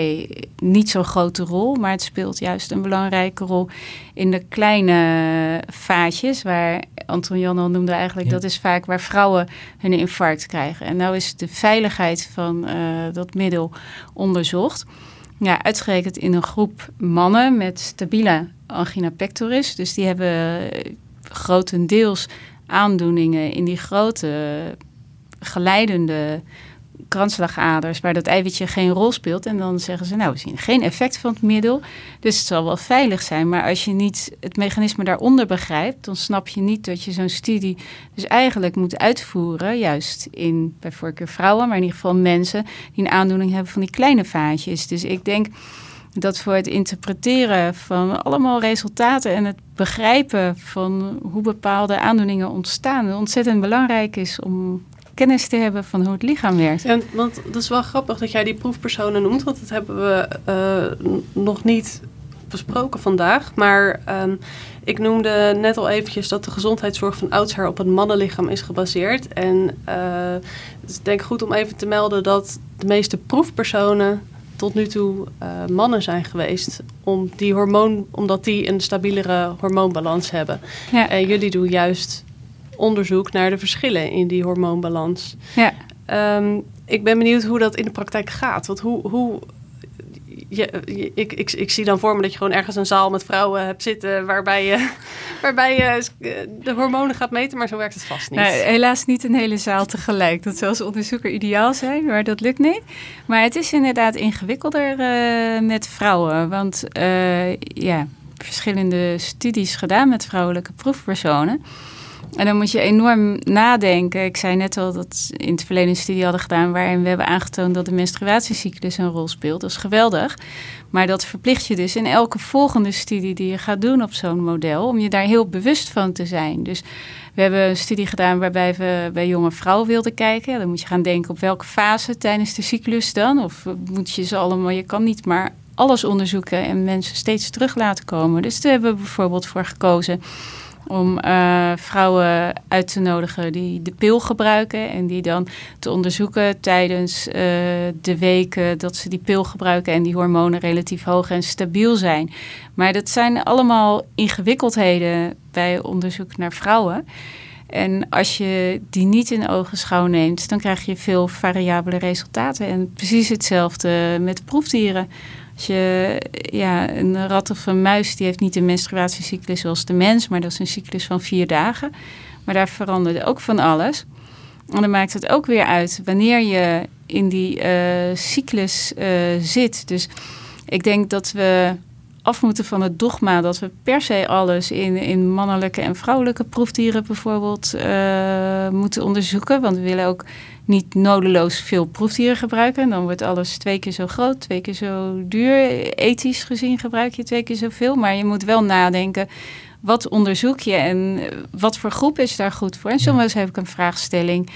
niet zo'n grote rol, maar het speelt juist een belangrijke rol in de kleine vaatjes, waar Anton Jan al noemde eigenlijk, Ja. dat is vaak waar vrouwen hun infarct krijgen. En nou is de veiligheid van eh, dat middel onderzocht. Ja, uitgerekend in een groep mannen met stabiele angina pectoris. Dus die hebben grotendeels aandoeningen in die grote geleidende kransslagaders waar dat eiwitje geen rol speelt. En dan zeggen ze, nou, we zien geen effect van het middel. Dus het zal wel veilig zijn. Maar als je niet het mechanisme daaronder begrijpt, dan snap je niet dat je zo'n studie dus eigenlijk moet uitvoeren. Juist in bij voorkeur vrouwen, maar in ieder geval mensen die een aandoening hebben van die kleine vaatjes. Dus ik denk dat voor het interpreteren van allemaal resultaten en het begrijpen van hoe bepaalde aandoeningen ontstaan, het ontzettend belangrijk is om kennis te hebben van hoe het lichaam werkt. En, want dat is wel grappig dat jij die proefpersonen noemt, want dat hebben we eh, nog niet besproken vandaag. Maar ehm, ik noemde net al eventjes dat de gezondheidszorg van oudsher op het mannenlichaam is gebaseerd. En eh, het is denk ik goed om even te melden dat de meeste proefpersonen tot nu toe eh, mannen zijn geweest. Om die hormoon, omdat die een stabielere hormoonbalans hebben. Ja, En jullie doen juist onderzoek naar de verschillen in die hormoonbalans. ja. Ehm, ik ben benieuwd hoe dat in de praktijk gaat. Want hoe, hoe ik, ik, ik zie dan voor me dat je gewoon ergens een zaal met vrouwen hebt zitten waarbij je, waarbij je de hormonen gaat meten, maar zo werkt het vast niet. Helaas niet een hele zaal tegelijk. Dat zou als onderzoeker ideaal zijn, maar dat lukt niet. Maar het is inderdaad ingewikkelder uh, met vrouwen, want uh, ja, verschillende studies gedaan met vrouwelijke proefpersonen. En dan moet je enorm nadenken. Ik zei net al dat in het verleden een studie hadden gedaan waarin we hebben aangetoond dat de menstruatiecyclus een rol speelt. Dat is geweldig. Maar dat verplicht je dus in elke volgende studie die je gaat doen op zo'n model, om je daar heel bewust van te zijn. Dus we hebben een studie gedaan waarbij we bij jonge vrouwen wilden kijken. Dan moet je gaan denken op welke fase tijdens de cyclus dan. Of moet je ze allemaal, je kan niet maar alles onderzoeken en mensen steeds terug laten komen. Dus daar hebben we bijvoorbeeld voor gekozen om uh, vrouwen uit te nodigen die de pil gebruiken en die dan te onderzoeken tijdens uh, de weken dat ze die pil gebruiken en die hormonen relatief hoog en stabiel zijn. Maar dat zijn allemaal ingewikkeldheden bij onderzoek naar vrouwen. En als je die niet in ogenschouw neemt, dan krijg je veel variabele resultaten. En precies hetzelfde met proefdieren. Je, ja, een rat of een muis die heeft niet een menstruatiecyclus zoals de mens, maar dat is een cyclus van vier dagen. Maar daar verandert ook van alles. En dan maakt het ook weer uit wanneer je in die uh, cyclus uh, zit. Dus ik denk dat we af moeten van het dogma dat we per se alles in, in mannelijke en vrouwelijke proefdieren bijvoorbeeld uh, moeten onderzoeken. Want we willen ook niet nodeloos veel proefdieren gebruiken. Dan wordt alles twee keer zo groot, twee keer zo duur. Ethisch gezien gebruik je twee keer zoveel. Maar je moet wel nadenken, wat onderzoek je en wat voor groep is daar goed voor? En soms heb ik een vraagstelling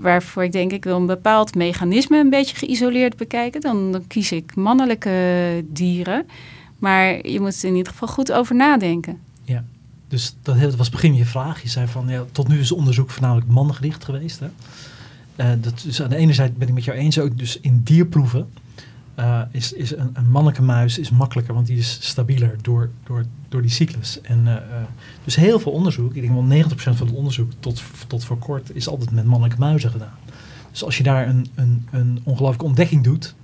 waarvoor ik denk ik wil een bepaald mechanisme een beetje geïsoleerd bekijken. Dan, dan kies ik mannelijke dieren. Maar je moet er in ieder geval goed over nadenken. Ja, dus dat was begin je vraag. Je zei van, ja, tot nu is onderzoek voornamelijk mannengericht geweest. Hè? Uh, dat, dus aan de ene zijde ben ik met jou eens, ook dus in dierproeven uh, is, is een, een mannelijke muis is makkelijker, want die is stabieler door, door, door die cyclus. En, uh, dus heel veel onderzoek, ik denk wel 90% van het onderzoek tot, tot voor kort, is altijd met mannelijke muizen gedaan. Dus als je daar een, een, een ongelooflijke ontdekking doet,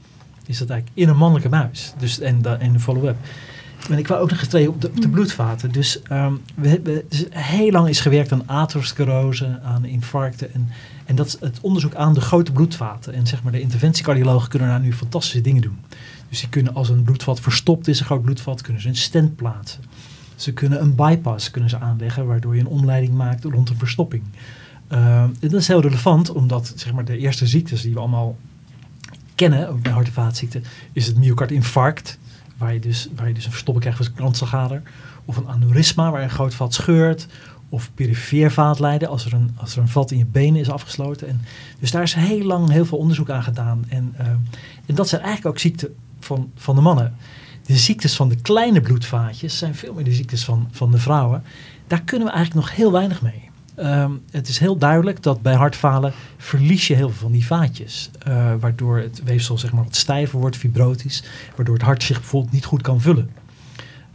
is dat eigenlijk in een mannelijke muis. Dus, en, en de follow-up. En ik wou ook nog getreden op de, op de mm. bloedvaten. Dus, um, we, we, dus heel lang is gewerkt aan atherosclerose, aan infarcten. En, en dat is het onderzoek aan de grote bloedvaten. En zeg maar, de interventiecardiologen kunnen daar nu fantastische dingen doen. Dus die kunnen als een bloedvat verstopt is, een groot bloedvat, kunnen ze een stent plaatsen. Ze kunnen een bypass kunnen ze aanleggen, waardoor je een omleiding maakt rond een verstopping. Uh, dat is heel relevant, omdat zeg maar, de eerste ziektes die we allemaal kennen, bij hart- en vaatziekten, is het myocardinfarct waar je dus, waar je dus een verstopping krijgt van kransslagader. Of een aneurysma waar een groot vat scheurt. Of perifeer vaatlijden als er, een, als er een vat in je benen is afgesloten. En, dus daar is heel lang heel veel onderzoek aan gedaan. En, uh, en dat zijn eigenlijk ook ziekten van, van de mannen. De ziektes van de kleine bloedvaatjes zijn veel meer de ziektes van, van de vrouwen. Daar kunnen we eigenlijk nog heel weinig mee. Um, het is heel duidelijk dat bij hartfalen verlies je heel veel van die vaatjes. Uh, waardoor het weefsel zeg maar, wat stijver wordt, fibrotisch. Waardoor het hart zich bijvoorbeeld niet goed kan vullen.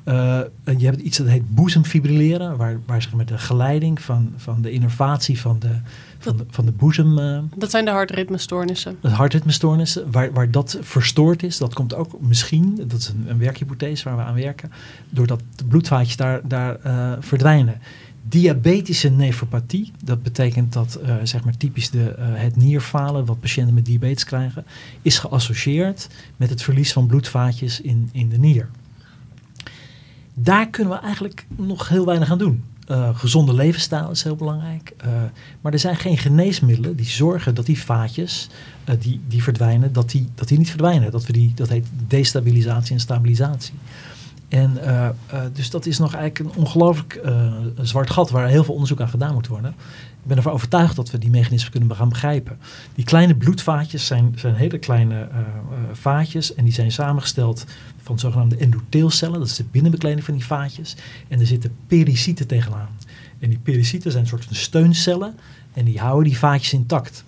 Uh, en je hebt iets dat heet boezemfibrilleren, waar, waar zeg maar, de geleiding van, van de innervatie van de, van de, van de boezem... Uh, dat zijn de hartritmestoornissen. De hartritmestoornissen, waar, waar dat verstoord is. Dat komt ook misschien, dat is een, een werkhypothese waar we aan werken, doordat de bloedvaatjes daar, daar uh, verdwijnen. Diabetische nefropathie, dat betekent dat uh, zeg maar typisch de, uh, het nierfalen wat patiënten met diabetes krijgen, is geassocieerd met het verlies van bloedvaatjes in, in de nier. Daar kunnen we eigenlijk nog heel weinig aan doen. Uh, gezonde levensstijl is heel belangrijk. maar er zijn geen geneesmiddelen die zorgen dat die vaatjes die, die verdwijnen, dat die, dat die niet verdwijnen. Dat, we die, dat heet destabilisatie en stabilisatie. En uh, dus dat is nog eigenlijk een ongelooflijk uh, zwart gat waar heel veel onderzoek aan gedaan moet worden. Ik ben ervan overtuigd dat we die mechanismen kunnen gaan begrijpen. Die kleine bloedvaatjes zijn, zijn hele kleine vaatjes en die zijn samengesteld van zogenaamde endotheelcellen. Dat is de binnenbekleding van die vaatjes. En er zitten pericyten tegenaan. En die pericyten zijn een soort van steuncellen en die houden die vaatjes intact.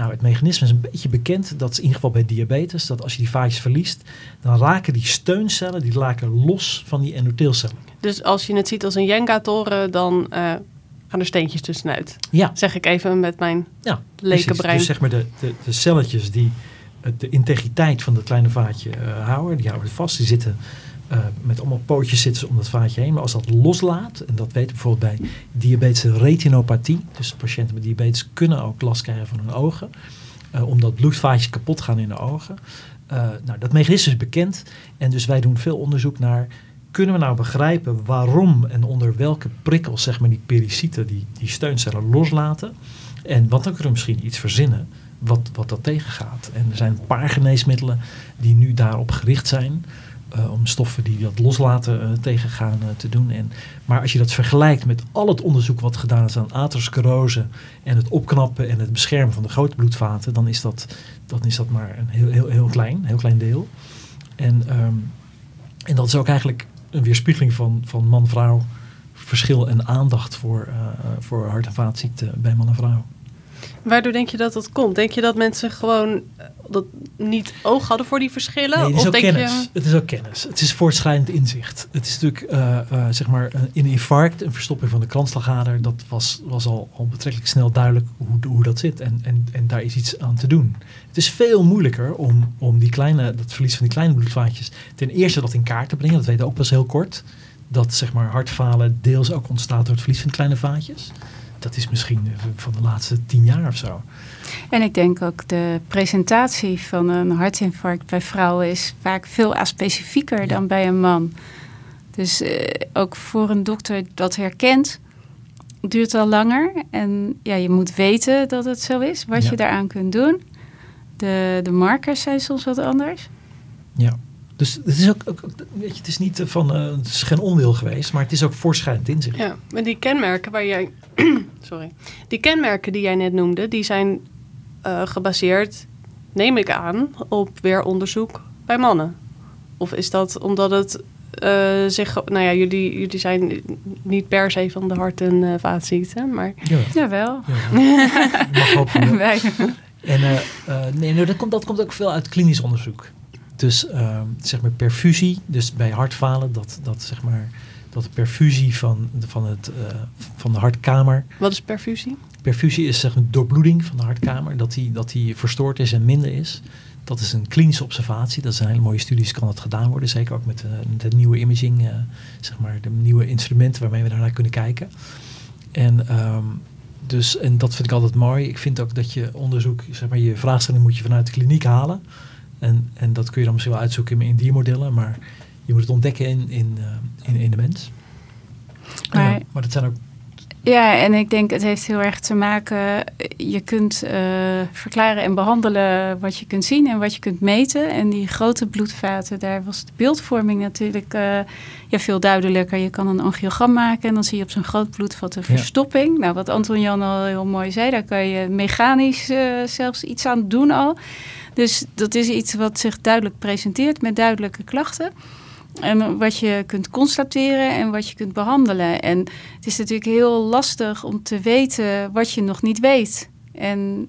Nou, het mechanisme is een beetje bekend. Dat is in ieder geval bij diabetes. Dat als je die vaatjes verliest, dan raken die steuncellen die raken los van die endotheelcellen. Dus als je het ziet als een Jenga-toren, dan uh, gaan er steentjes tussenuit. Ja. Zeg ik even met mijn ja, lekenbrein. Dus zeg maar de, de, de celletjes die de integriteit van dat kleine vaatje uh, houden. Die houden vast. Die zitten uh, met allemaal pootjes zitten ze om dat vaatje heen. Maar als dat loslaat, en dat weten we bijvoorbeeld bij diabetische retinopathie. Dus patiënten met diabetes kunnen ook last krijgen van hun ogen. Uh, omdat bloedvaatjes kapot gaan in de ogen. nou, dat mechanisme is bekend. En dus wij doen veel onderzoek naar kunnen we nou begrijpen waarom en onder welke prikkels zeg maar, die pericyten die, die steuncellen loslaten? En wat dan kunnen we misschien iets verzinnen wat, wat dat tegengaat. En er zijn een paar geneesmiddelen die nu daarop gericht zijn. Uh, om stoffen die dat loslaten uh, tegengaan uh, te doen. En, maar als je dat vergelijkt met al het onderzoek wat gedaan is aan atherosclerose en het opknappen en het beschermen van de grote bloedvaten, dan is dat, dan is dat maar een heel, heel, heel klein, heel klein deel. En, um, en dat is ook eigenlijk een weerspiegeling van, van man-vrouw verschil en aandacht voor, voor hart- en vaatziekten bij man en vrouw. Waardoor denk je dat dat komt? Denk je dat mensen gewoon eh, dat niet oog hadden voor die verschillen? Nee, het is of ook denk kennis. Je... Het is ook kennis. Het is voortschrijdend inzicht. Het is natuurlijk, uh, uh, zeg maar, in een infarct, een verstopping van de kransslagader, dat was, was al, al betrekkelijk snel duidelijk hoe, hoe dat zit. En, en, en daar is iets aan te doen. Het is veel moeilijker om, om die kleine, dat verlies van die kleine bloedvaatjes ten eerste dat in kaart te brengen. Dat weten we ook pas heel kort. Dat zeg maar hartfalen deels ook ontstaat door het verlies van kleine vaatjes dat is misschien van de laatste tien jaar of zo. En ik denk ook de presentatie van een hartinfarct bij vrouwen is vaak veel aspecifieker ja. dan bij een man. Dus uh, ook voor een dokter dat herkent, duurt al langer. En ja, je moet weten dat het zo is, wat ja. je daaraan kunt doen. De, de markers zijn soms wat anders. Ja. Dus het is ook, ook, weet je, het is niet van, uh, het is geen onwil geweest, maar het is ook voorschrijdend in zich. Ja, maar die kenmerken waar jij, sorry, die kenmerken die jij net noemde, die zijn uh, gebaseerd, neem ik aan, op weer onderzoek bij mannen. Of is dat omdat het uh, zich, nou ja, jullie, jullie zijn niet per se van de hart- en uh, vaatziekten, maar. Ja. Jawel. Ja. Mag hopen. Wij. En nee, nou, dat, komt, dat komt ook veel uit klinisch onderzoek. Dus uh, zeg maar perfusie, dus bij hartfalen, dat, dat zeg maar dat de perfusie van, van, het, uh, van de hartkamer. Wat is perfusie? Perfusie is zeg maar doorbloeding van de hartkamer, dat die, dat die verstoord is en minder is. Dat is een klinische observatie. Dat zijn hele mooie studies, kan dat gedaan worden. Zeker ook met, uh, met de nieuwe imaging, uh, zeg maar de nieuwe instrumenten waarmee we daarnaar kunnen kijken. En, um, dus, en dat vind ik altijd mooi. Ik vind ook dat je onderzoek, zeg maar, je vraagstelling moet je vanuit de kliniek halen. En, en dat kun je dan misschien wel uitzoeken in, in diermodellen, maar je moet het ontdekken in, in, uh, in, in, de mens. Maar, uh, maar dat zijn ook. Ja, en ik denk het heeft heel erg te maken. Je kunt uh, verklaren en behandelen wat je kunt zien en wat je kunt meten. En die grote bloedvaten, daar was de beeldvorming natuurlijk ja, veel duidelijker. Je kan een angiogram maken en dan zie je op zo'n groot bloedvat een verstopping. Ja. Nou, wat Anton Jan al heel mooi zei, daar kan je mechanisch zelfs iets aan doen al. Dus dat is iets wat zich duidelijk presenteert met duidelijke klachten. En wat je kunt constateren en wat je kunt behandelen. En het is natuurlijk heel lastig om te weten wat je nog niet weet. En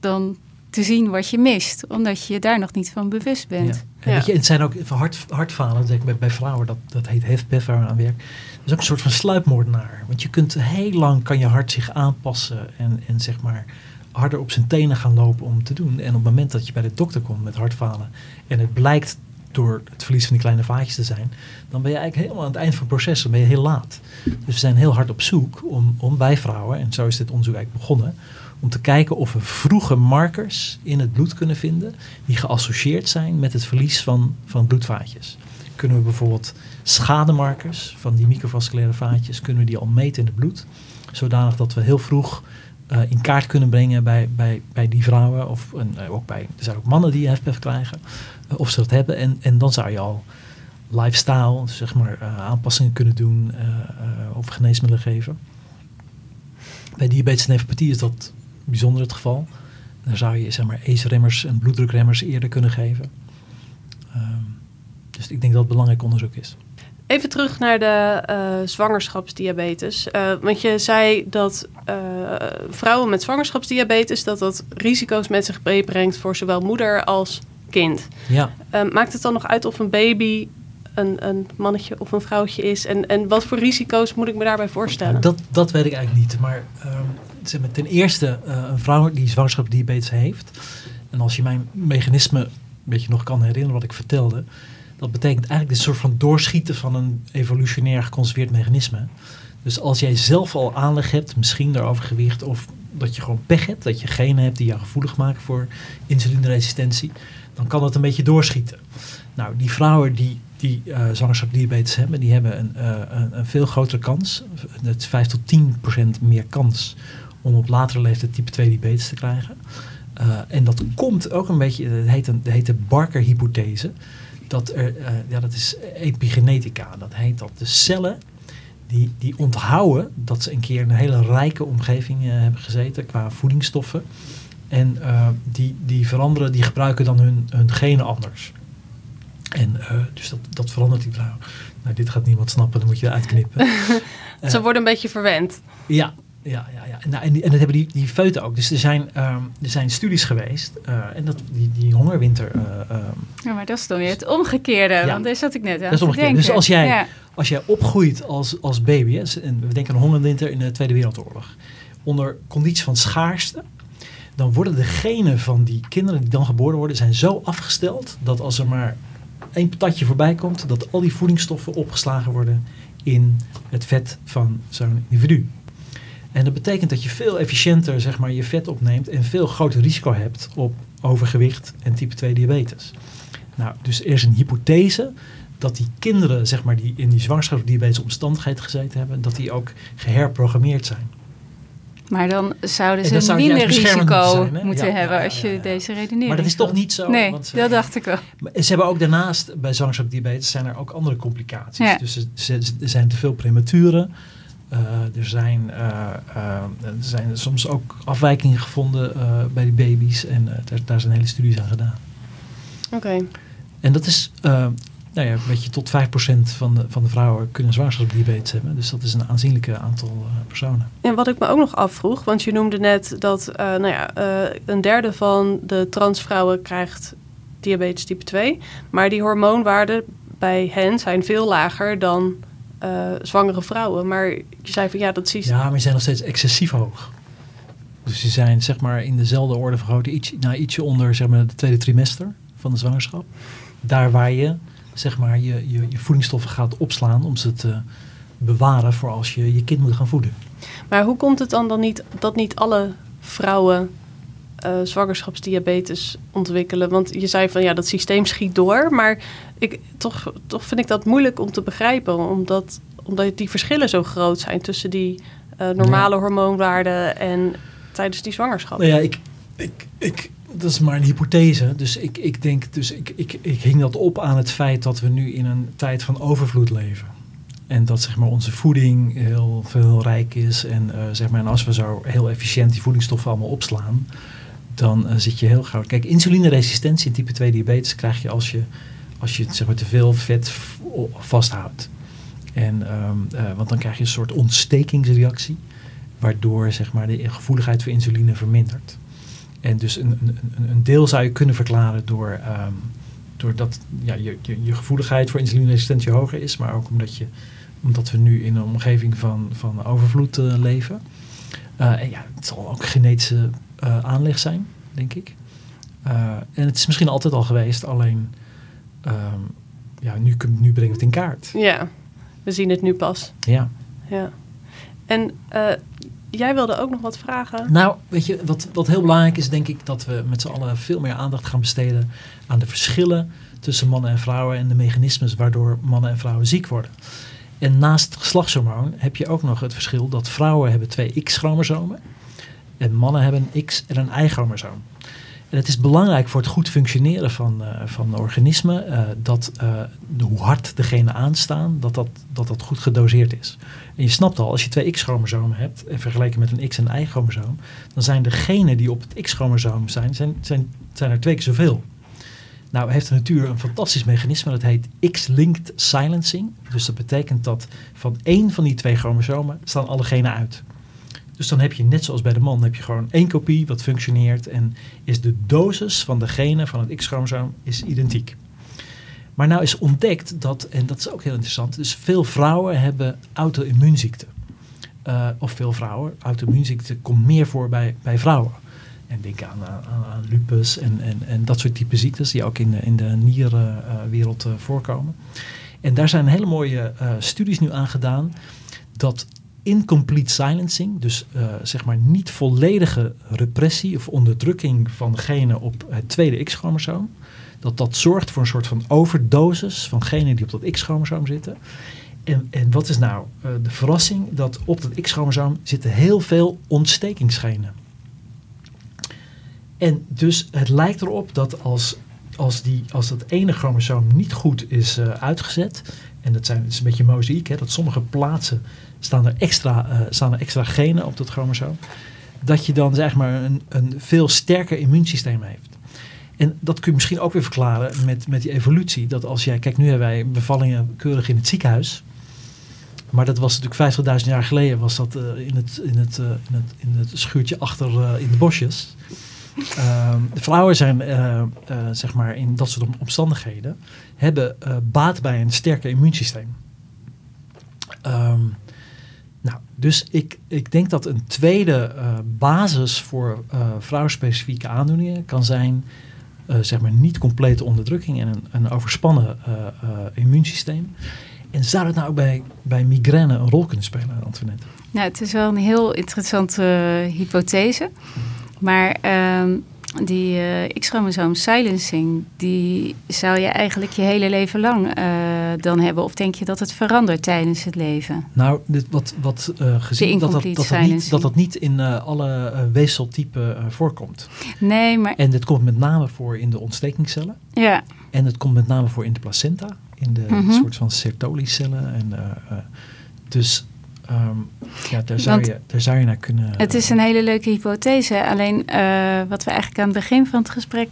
dan te zien wat je mist, omdat je je daar nog niet van bewust bent. Ja. En, weet je, het zijn ook hart, hartfalen, denk ik, bij, bij vrouwen, dat, dat heet HFpEF waar we aan werken. Dat is ook een soort van sluipmoordenaar. Want je kunt heel lang, kan je hart zich aanpassen en, en zeg maar harder op zijn tenen gaan lopen om te doen. En op het moment dat je bij de dokter komt met hartfalen en het blijkt door het verlies van die kleine vaatjes te zijn, dan ben je eigenlijk helemaal aan het eind van het proces, dan ben je heel laat. Dus we zijn heel hard op zoek om, om bij vrouwen, en zo is dit onderzoek eigenlijk begonnen, om te kijken of we vroege markers in het bloed kunnen vinden die geassocieerd zijn met het verlies van, van bloedvaatjes. Kunnen we bijvoorbeeld schademarkers van die microvasculaire vaatjes, kunnen we die al meten in het bloed, zodanig dat we heel vroeg uh, in kaart kunnen brengen bij, bij, bij die vrouwen. Of uh, ook bij, er zijn ook mannen die HFpEF krijgen. Of ze dat hebben. En, en dan zou je al lifestyle, zeg maar, aanpassingen kunnen doen. of geneesmiddelen geven. Bij diabetes en nephropathie is dat bijzonder het geval. Dan zou je zeg maar ACE-remmers en bloeddrukremmers eerder kunnen geven. dus ik denk dat het belangrijk onderzoek is. Even terug naar de zwangerschapsdiabetes. Want je zei dat vrouwen met zwangerschapsdiabetes... dat dat risico's met zich meebrengt voor zowel moeder als kind. Ja. maakt het dan nog uit of een baby een, een mannetje of een vrouwtje is? En, en wat voor risico's moet ik me daarbij voorstellen? Dat, dat weet ik eigenlijk niet. Maar maar, ten eerste, een vrouw die zwangerschapsdiabetes heeft... En als je mijn mechanisme een beetje nog kan herinneren wat ik vertelde, dat betekent eigenlijk dit soort van doorschieten van een evolutionair geconserveerd mechanisme. Dus als jij zelf al aanleg hebt, misschien door overgewicht of dat je gewoon pech hebt, dat je genen hebt die jou gevoelig maken voor insulineresistentie, dan kan dat een beetje doorschieten. Nou, die vrouwen die, die uh, hebben, die hebben een, uh, een, een, veel grotere kans, het is 5 tot 10 procent meer kans om op latere leeftijd type 2 diabetes te krijgen. Uh, en dat komt ook een beetje, het heet, een, het heet de Barker-hypothese. Dat, er, ja, dat is epigenetica. Dat heet dat de cellen die, die onthouden dat ze een keer een hele rijke omgeving hebben gezeten qua voedingsstoffen. En uh, die, die veranderen, die gebruiken dan hun, hun genen anders. En uh, dus dat, dat verandert die vrouw. Nou, dit gaat niemand snappen, dan moet je eruit knippen. Ze uh, worden een beetje verwend. Ja, ja, ja, ja. Nou, en, die, en dat hebben die, die feuten ook. Dus er zijn, um, er zijn studies geweest. Uh, en dat, die, die hongerwinter. Um, ja, maar dat is dan weer het omgekeerde. Ja, want daar zat ik net aan dat is omgekeerd. Dus als jij, ja. als jij opgroeit als, als baby. Hè, en we denken aan hongerwinter in de Tweede Wereldoorlog. Onder condities van schaarste dan worden de genen van die kinderen die dan geboren worden, zijn zo afgesteld dat als er maar één patatje voorbij komt, dat al die voedingsstoffen opgeslagen worden in het vet van zo'n individu. En dat betekent dat je veel efficiënter zeg maar, je vet opneemt en veel groter risico hebt op overgewicht en type 2 diabetes. Nou, dus er is een hypothese dat die kinderen zeg maar, die in die zwangerschapsdiabetes omstandigheden gezeten hebben, dat die ook geherprogrammeerd zijn. Maar dan zouden ze dan minder risico zijn, moeten ja, hebben ja, ja, als je deze redenering Maar dat is toch niet zo? Nee, want, dat dacht ik wel. Ze hebben ook daarnaast, bij zwangerschapsdiabetes zijn er ook andere complicaties. Dus er, er zijn te veel prematuren. Uh, er, zijn, uh, uh, er zijn soms ook afwijkingen gevonden bij die baby's. En daar, daar, zijn hele studies aan gedaan. Oké. Okay. En dat is nou ja, weet je, tot 5% van de, van de vrouwen kunnen zwangerschapsdiabetes hebben. Dus dat is een aanzienlijke aantal uh, personen. En wat ik me ook nog afvroeg, want je noemde net dat uh, nou ja, uh, een derde van de transvrouwen krijgt diabetes type 2. Maar die hormoonwaarden bij hen zijn veel lager dan zwangere vrouwen. Maar je zei van ja, dat zie je... Ja, maar die zijn nog steeds excessief hoog. Dus die zijn zeg maar in dezelfde orde vergroot, iets, nou, ietsje onder zeg maar, het tweede trimester van de zwangerschap. Daar waar je zeg maar, je, je, je voedingsstoffen gaat opslaan om ze te bewaren voor als je je kind moet gaan voeden. Maar hoe komt het dan, dan niet dat niet alle vrouwen uh, zwangerschapsdiabetes ontwikkelen? Want je zei van ja, dat systeem schiet door. Maar ik, toch, toch vind ik dat moeilijk om te begrijpen. Omdat, omdat die verschillen zo groot zijn tussen die uh, normale ja. hormoonwaarden en tijdens die zwangerschap. Nou ja, ik, ik, ik, dat is maar een hypothese. Dus ik, ik denk, dus ik, ik, ik hing dat op aan het feit dat we nu in een tijd van overvloed leven. En dat zeg maar, onze voeding heel veel rijk is. En, uh, zeg maar, en als we zo heel efficiënt die voedingsstoffen allemaal opslaan, dan uh, zit je heel gauw. Kijk, insulineresistentie in type 2 diabetes krijg je als je, als je zeg maar, te veel vet vasthoudt. En, um, uh, want dan krijg je een soort ontstekingsreactie, waardoor zeg maar, de gevoeligheid voor insuline vermindert. En dus een, een, een deel zou je kunnen verklaren door, um, doordat ja, je, je, je, gevoeligheid voor insulineresistentie hoger is, maar ook omdat, je, omdat we nu in een omgeving van, van overvloed uh, leven. Uh, en ja, het zal ook genetische uh, aanleg zijn, denk ik. en het is misschien altijd al geweest, alleen um, ja, nu, nu brengen we het in kaart. Ja, we zien het nu pas. Ja. ja. En Jij wilde ook nog wat vragen? Nou, weet je, wat, wat heel belangrijk is, denk ik, dat we met z'n allen veel meer aandacht gaan besteden aan de verschillen tussen mannen en vrouwen en de mechanismes waardoor mannen en vrouwen ziek worden. En naast geslachtshormoon heb je ook nog het verschil dat vrouwen hebben twee X-chromosomen en mannen hebben een X- en een Y-chromosoom. En het is belangrijk voor het goed functioneren van, uh, van organismen uh, dat uh, de, hoe hard de genen aanstaan, dat dat, dat dat goed gedoseerd is. En je snapt al, als je twee X-chromosomen hebt, en vergeleken met een X- en Y-chromosoom, dan zijn de genen die op het X-chromosoom zijn, zijn, zijn, zijn er twee keer zoveel. Nou heeft de natuur een fantastisch mechanisme, dat heet X-linked silencing. Dus dat betekent dat van één van die twee chromosomen staan alle genen uit. Dus dan heb je net zoals bij de man, heb je gewoon één kopie wat functioneert en is de dosis van de genen van het X-chromosoom is identiek. Maar nou is ontdekt dat, en dat is ook heel interessant, dus veel vrouwen hebben auto-immuunziekte. Uh, of veel vrouwen, auto-immuunziekte komt meer voor bij, bij vrouwen. En denk aan, aan, aan lupus en, en, en dat soort type ziektes die ook in de, in de nierenwereld uh, voorkomen. En daar zijn hele mooie uh, studies nu aan gedaan dat incomplete silencing, dus uh, zeg maar niet volledige repressie of onderdrukking van genen op het tweede X-chromosoom, dat dat zorgt voor een soort van overdosis van genen die op dat X-chromosoom zitten. En, en wat is nou uh, de verrassing? Dat op dat X-chromosoom zitten heel veel ontstekingsgenen. En dus het lijkt erop dat als, als, die, als dat ene chromosoom niet goed is uh, uitgezet, en dat, zijn, is een beetje mozaïek, hè, dat sommige plaatsen staan er extra, uh, staan er extra genen op dat chromosoom, dat je dan zeg maar een, een veel sterker immuunsysteem heeft. En dat kun je misschien ook weer verklaren met, met die evolutie. Dat als jij, kijk, nu hebben wij bevallingen keurig in het ziekenhuis. Maar dat was natuurlijk 50.000 jaar geleden, was dat uh, in, het, in, het, uh, in, het, in het schuurtje achter in de bosjes. Ehm, de vrouwen zijn, zeg maar, in dat soort omstandigheden, hebben baat bij een sterker immuunsysteem. Um, nou, dus ik, ik denk dat een tweede basis voor vrouwspecifieke aandoeningen kan zijn uh, zeg maar niet complete onderdrukking en een, een overspannen immuunsysteem. En zou dat nou bij, bij migraine een rol kunnen spelen, Antoinette? Nou, het is wel een heel interessante hypothese. Maar ehm, die X-chromosoom silencing, die zou je eigenlijk je hele leven lang dan hebben? Of denk je dat het verandert tijdens het leven? Nou, dit, wat, wat gezien dat dat, dat, dat, niet, dat dat niet in alle weefseltypen voorkomt. Nee, maar... En dit komt met name voor in de ontstekingscellen. Ja. En het komt met name voor in de placenta, in de mm -hmm. soort van Sertoli-cellen. En, dus um, ja, daar zou, je, daar zou je naar kunnen... Het is een hele leuke hypothese. Alleen uh, wat we eigenlijk aan het begin van het gesprek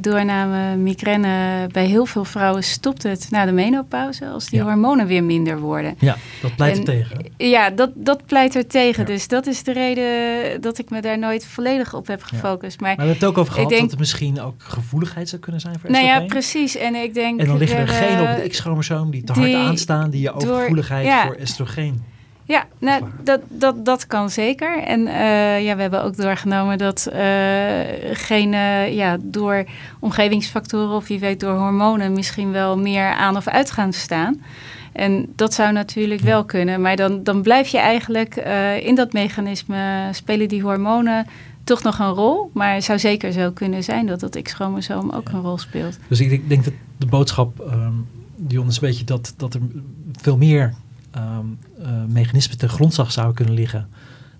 doornamen... migraine bij heel veel vrouwen stopt het na de menopauze... als die ja. hormonen weer minder worden. Ja, dat pleit er tegen. Ja, dat, dat pleit er tegen. Ja. Dus dat is de reden dat ik me daar nooit volledig op heb gefocust. Ja. Maar, maar we hebben het ook over gehad denk, dat het misschien ook gevoeligheid zou kunnen zijn voor Nou ja, precies. En ik denk... En dan liggen er genen op het X-chromosoom die te die hard aanstaan... die je overgevoeligheid voor estrogeen... Ja, nou, dat, dat, dat kan zeker. En uh, ja, we hebben ook doorgenomen dat uh, geen, uh, ja, door omgevingsfactoren of wie weet door hormonen misschien wel meer aan of uit gaan staan. En dat zou natuurlijk wel kunnen. Maar dan, dan blijf je eigenlijk in dat mechanisme spelen die hormonen toch nog een rol. Maar het zou zeker zo kunnen zijn dat dat X-chromosoom ook ja. een rol speelt. Dus ik denk dat de boodschap, um, Dion, is een beetje dat, dat er veel meer um, uh, mechanismen ten grondslag zouden kunnen liggen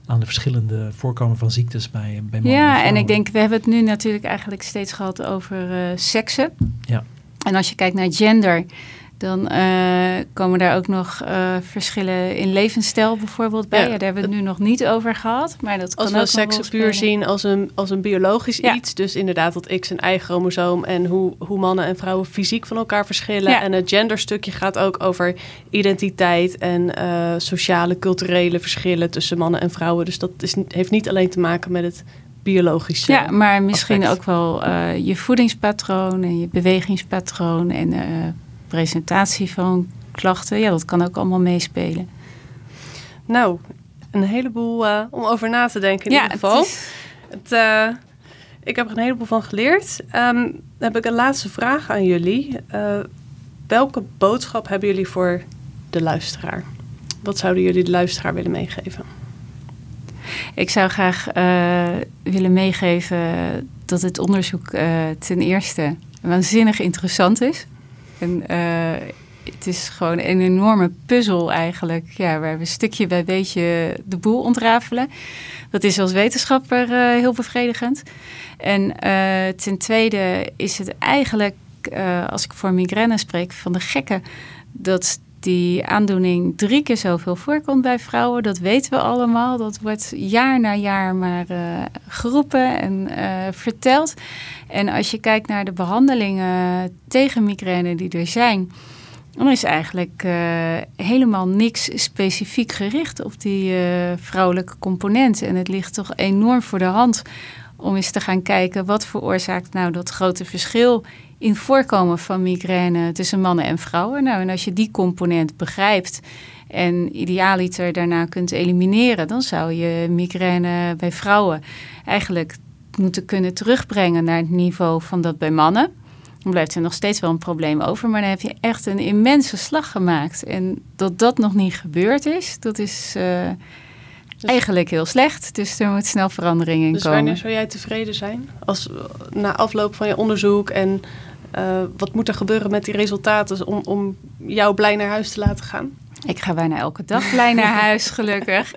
aan de verschillende voorkomen van ziektes bij, bij mannen. Ja, en, en, ik denk, we hebben het nu natuurlijk eigenlijk steeds gehad over uh, seksen. Ja. En als je kijkt naar gender, dan uh, komen daar ook nog uh, verschillen in levensstijl bijvoorbeeld bij. Ja, ja, daar hebben we het nu nog niet over gehad. Maar dat als kan we seks puur zien als een, als een biologisch ja. iets. Dus inderdaad dat X en Y-chromosoom en hoe, hoe mannen en vrouwen fysiek van elkaar verschillen. En het genderstukje gaat ook over identiteit en uh, sociale, culturele verschillen tussen mannen en vrouwen. Dus dat is, heeft niet alleen te maken met het biologische. Ja, maar misschien aspect. ook wel je voedingspatroon en je bewegingspatroon en presentatie van klachten. Ja, dat kan ook allemaal meespelen. Nou, een heleboel uh, om over na te denken in ja, ieder geval. Het is... het, uh, ik heb er een heleboel van geleerd. Um, dan heb ik een laatste vraag aan jullie. Uh, welke boodschap hebben jullie voor de luisteraar? Wat zouden jullie de luisteraar willen meegeven? Ik zou graag willen meegeven dat het onderzoek ten eerste waanzinnig interessant is. En uh, het is gewoon een enorme puzzel eigenlijk, ja, waar we stukje bij beetje de boel ontrafelen. Dat is als wetenschapper uh, heel bevredigend. En uh, ten tweede is het eigenlijk, als ik voor migraine spreek, van de gekke dat die aandoening drie keer zoveel voorkomt bij vrouwen. Dat weten we allemaal. Dat wordt jaar na jaar maar uh, geroepen en uh, verteld. En als je kijkt naar de behandelingen tegen migraine die er zijn... dan is eigenlijk uh, helemaal niks specifiek gericht op die vrouwelijke component. En het ligt toch enorm voor de hand om eens te gaan kijken... wat veroorzaakt nou dat grote verschil in voorkomen van migraine tussen mannen en vrouwen. Nou, en als je die component begrijpt en idealiter daarna kunt elimineren, dan zou je migraine bij vrouwen eigenlijk moeten kunnen terugbrengen naar het niveau van dat bij mannen. Dan blijft er nog steeds wel een probleem over, maar dan heb je echt een immense slag gemaakt. En dat dat nog niet gebeurd is, dat is uh, eigenlijk heel slecht. Dus er moet snel verandering in dus komen. Dus wanneer zou jij tevreden zijn? Als, na afloop van je onderzoek en uh, wat moet er gebeuren met die resultaten om, om jou blij naar huis te laten gaan? Ik ga bijna elke dag blij naar huis, gelukkig.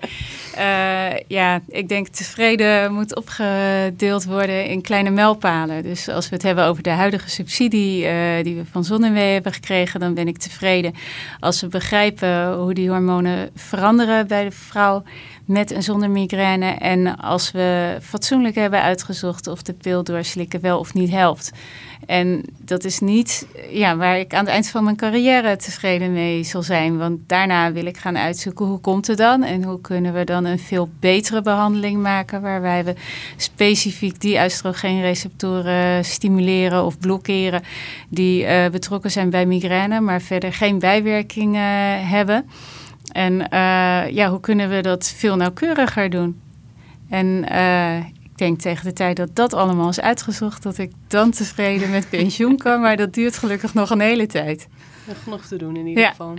Uh, ja, ik denk tevreden moet opgedeeld worden in kleine mijlpalen. Dus als we het hebben over de huidige subsidie uh, die we van Zonnewee hebben gekregen, dan ben ik tevreden. Als we begrijpen hoe die hormonen veranderen bij de vrouw met en zonder migraine. En als we fatsoenlijk hebben uitgezocht of de pil doorslikken wel of niet helpt. En dat is niet ja, waar ik aan het eind van mijn carrière tevreden mee zal zijn. Want daarna wil ik gaan uitzoeken hoe komt het dan en hoe kunnen we dan een veel betere behandeling maken. Waarbij we specifiek die oestrogeenreceptoren stimuleren of blokkeren die uh, betrokken zijn bij migraine, maar verder geen bijwerkingen hebben. En uh, ja, hoe kunnen we dat veel nauwkeuriger doen? En uh, ik denk tegen de tijd dat dat allemaal is uitgezocht, dat ik dan tevreden met pensioen kan. Maar dat duurt gelukkig nog een hele tijd. Nog genoeg te doen in ieder ja. geval.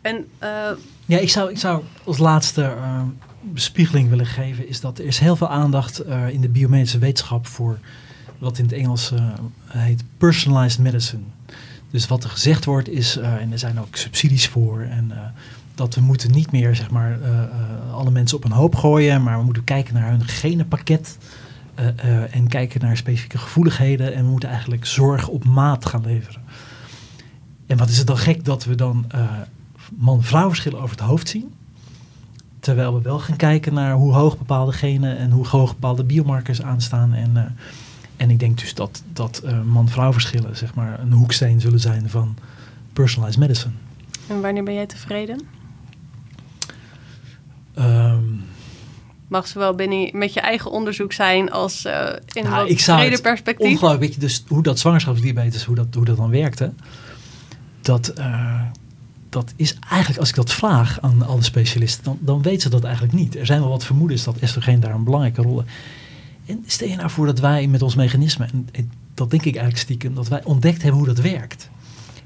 En, uh... Ja, ik zou, ik zou als laatste uh, bespiegeling willen geven, is dat er is heel veel aandacht uh, in de biomedische wetenschap voor wat in het Engels heet personalized medicine. Dus wat er gezegd wordt is, en er zijn ook subsidies voor en dat we moeten niet meer zeg maar, uh, alle mensen op een hoop gooien, maar we moeten kijken naar hun genenpakket en kijken naar specifieke gevoeligheden en we moeten eigenlijk zorg op maat gaan leveren. En wat is het dan gek dat we dan man-vrouw verschillen over het hoofd zien, terwijl we wel gaan kijken naar hoe hoog bepaalde genen en hoe hoog bepaalde biomarkers aanstaan en en ik denk dus dat, dat man-vrouw verschillen zeg maar, een hoeksteen zullen zijn van personalized medicine. En wanneer ben jij tevreden? Um, Mag zowel binnen met je eigen onderzoek zijn als uh, in nou, een breder perspectief. Ongelooflijk, weet je, dus hoe dat zwangerschapsdiabetes, hoe dat, hoe dat dan werkte. Dat, uh, dat is eigenlijk, als ik dat vraag aan alle specialisten, dan, dan weten ze dat eigenlijk niet. Er zijn wel wat vermoedens dat estrogeen daar een belangrijke rol En stel je nou voor dat wij met ons mechanisme, en, dat denk ik eigenlijk stiekem, dat wij ontdekt hebben hoe dat werkt.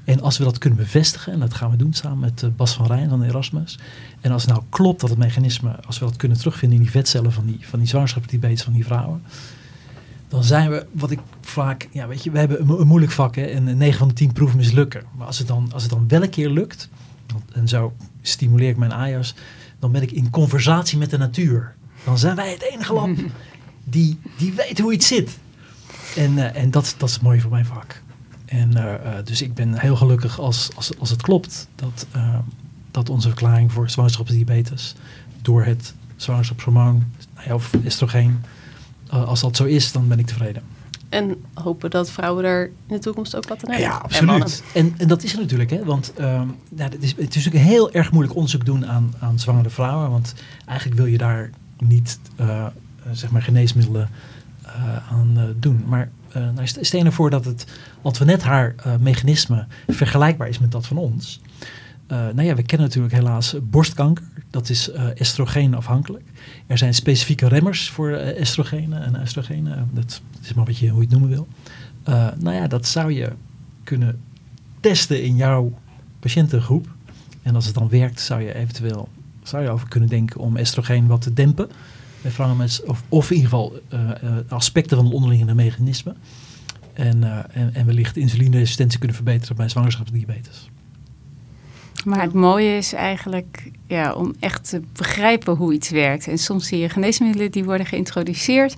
En als we dat kunnen bevestigen, en dat gaan we doen samen met uh, Bas van Rijn van Erasmus. En als het nou klopt dat het mechanisme, als we dat kunnen terugvinden in die vetcellen van die, van die zwangerschapsdiabetes van die vrouwen. Dan zijn we, wat ik vaak, ja weet je, we hebben een, moeilijk vak hè, en 9 van de 10 proeven mislukken. Maar als het dan, als het dan wel een keer lukt, en zo stimuleer ik mijn AIA's, dan ben ik in conversatie met de natuur. Dan zijn wij het enige lab die, die weet hoe iets zit. En, uh, en dat, dat is het mooie van mijn vak. En uh, dus ik ben heel gelukkig als, als, als het klopt dat, uh, dat onze verklaring voor zwangerschapsdiabetes door het zwangerschapshormoon nou ja, of estrogeen, als dat zo is, dan ben ik tevreden. En hopen dat vrouwen er in de toekomst ook wat aan hebben. Ja, absoluut. En, en, en, dat is er natuurlijk, hè? want nou, het, is, het is natuurlijk heel erg moeilijk onderzoek doen aan, aan zwangere vrouwen. Want eigenlijk wil je daar niet zeg maar geneesmiddelen aan doen. Maar nou, stel je voor dat het Antoinette haar mechanisme vergelijkbaar is met dat van ons. Nou ja, we kennen natuurlijk helaas borstkanker. Dat is estrogeenafhankelijk. Er zijn specifieke remmers voor estrogenen en estrogenen. Dat, dat, is maar een beetje hoe je het noemen wil. nou ja, dat zou je kunnen testen in jouw patiëntengroep. En als het dan werkt, zou je eventueel zou je over kunnen denken om estrogeen wat te dempen bij of, of in ieder geval uh, aspecten van het onderliggende mechanisme. En, uh, en, en wellicht insulineresistentie kunnen verbeteren bij zwangerschapsdiabetes. Maar het mooie is eigenlijk ja, om echt te begrijpen hoe iets werkt. En soms zie je geneesmiddelen die worden geïntroduceerd,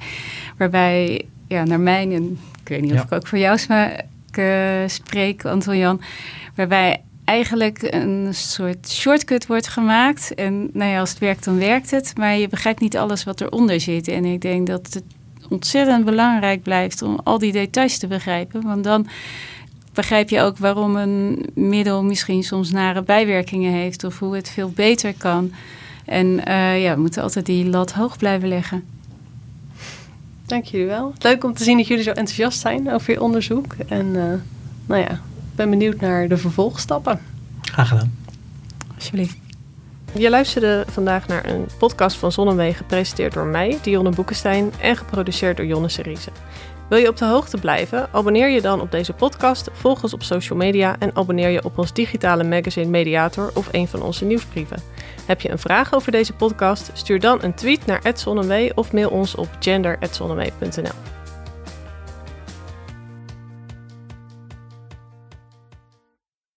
waarbij, ja, naar mijn, en ik weet niet of ja. ik ook voor jou spreek, Anton Jan, waarbij eigenlijk een soort shortcut wordt gemaakt. En nou ja, als het werkt, dan werkt het. Maar je begrijpt niet alles wat eronder zit. En ik denk dat het ontzettend belangrijk blijft om al die details te begrijpen. Want dan begrijp je ook waarom een middel misschien soms nare bijwerkingen heeft. Of hoe het veel beter kan. En uh, ja, we moeten altijd die lat hoog blijven leggen. Dank jullie wel. Leuk om te zien dat jullie zo enthousiast zijn over je onderzoek. En uh, nou ja, ben benieuwd naar de vervolgstappen. Graag gedaan. Alsjeblieft. Je luisterde vandaag naar een podcast van Zonnewee, gepresenteerd door mij, Dionne Boekenstein, en geproduceerd door Jonne Seriese. Wil je op de hoogte blijven? Abonneer je dan op deze podcast, volg ons op social media en abonneer je op ons digitale magazine Mediator of een van onze nieuwsbrieven. Heb je een vraag over deze podcast? Stuur dan een tweet naar @zonnewee of mail ons op gender@zonnewee.nl.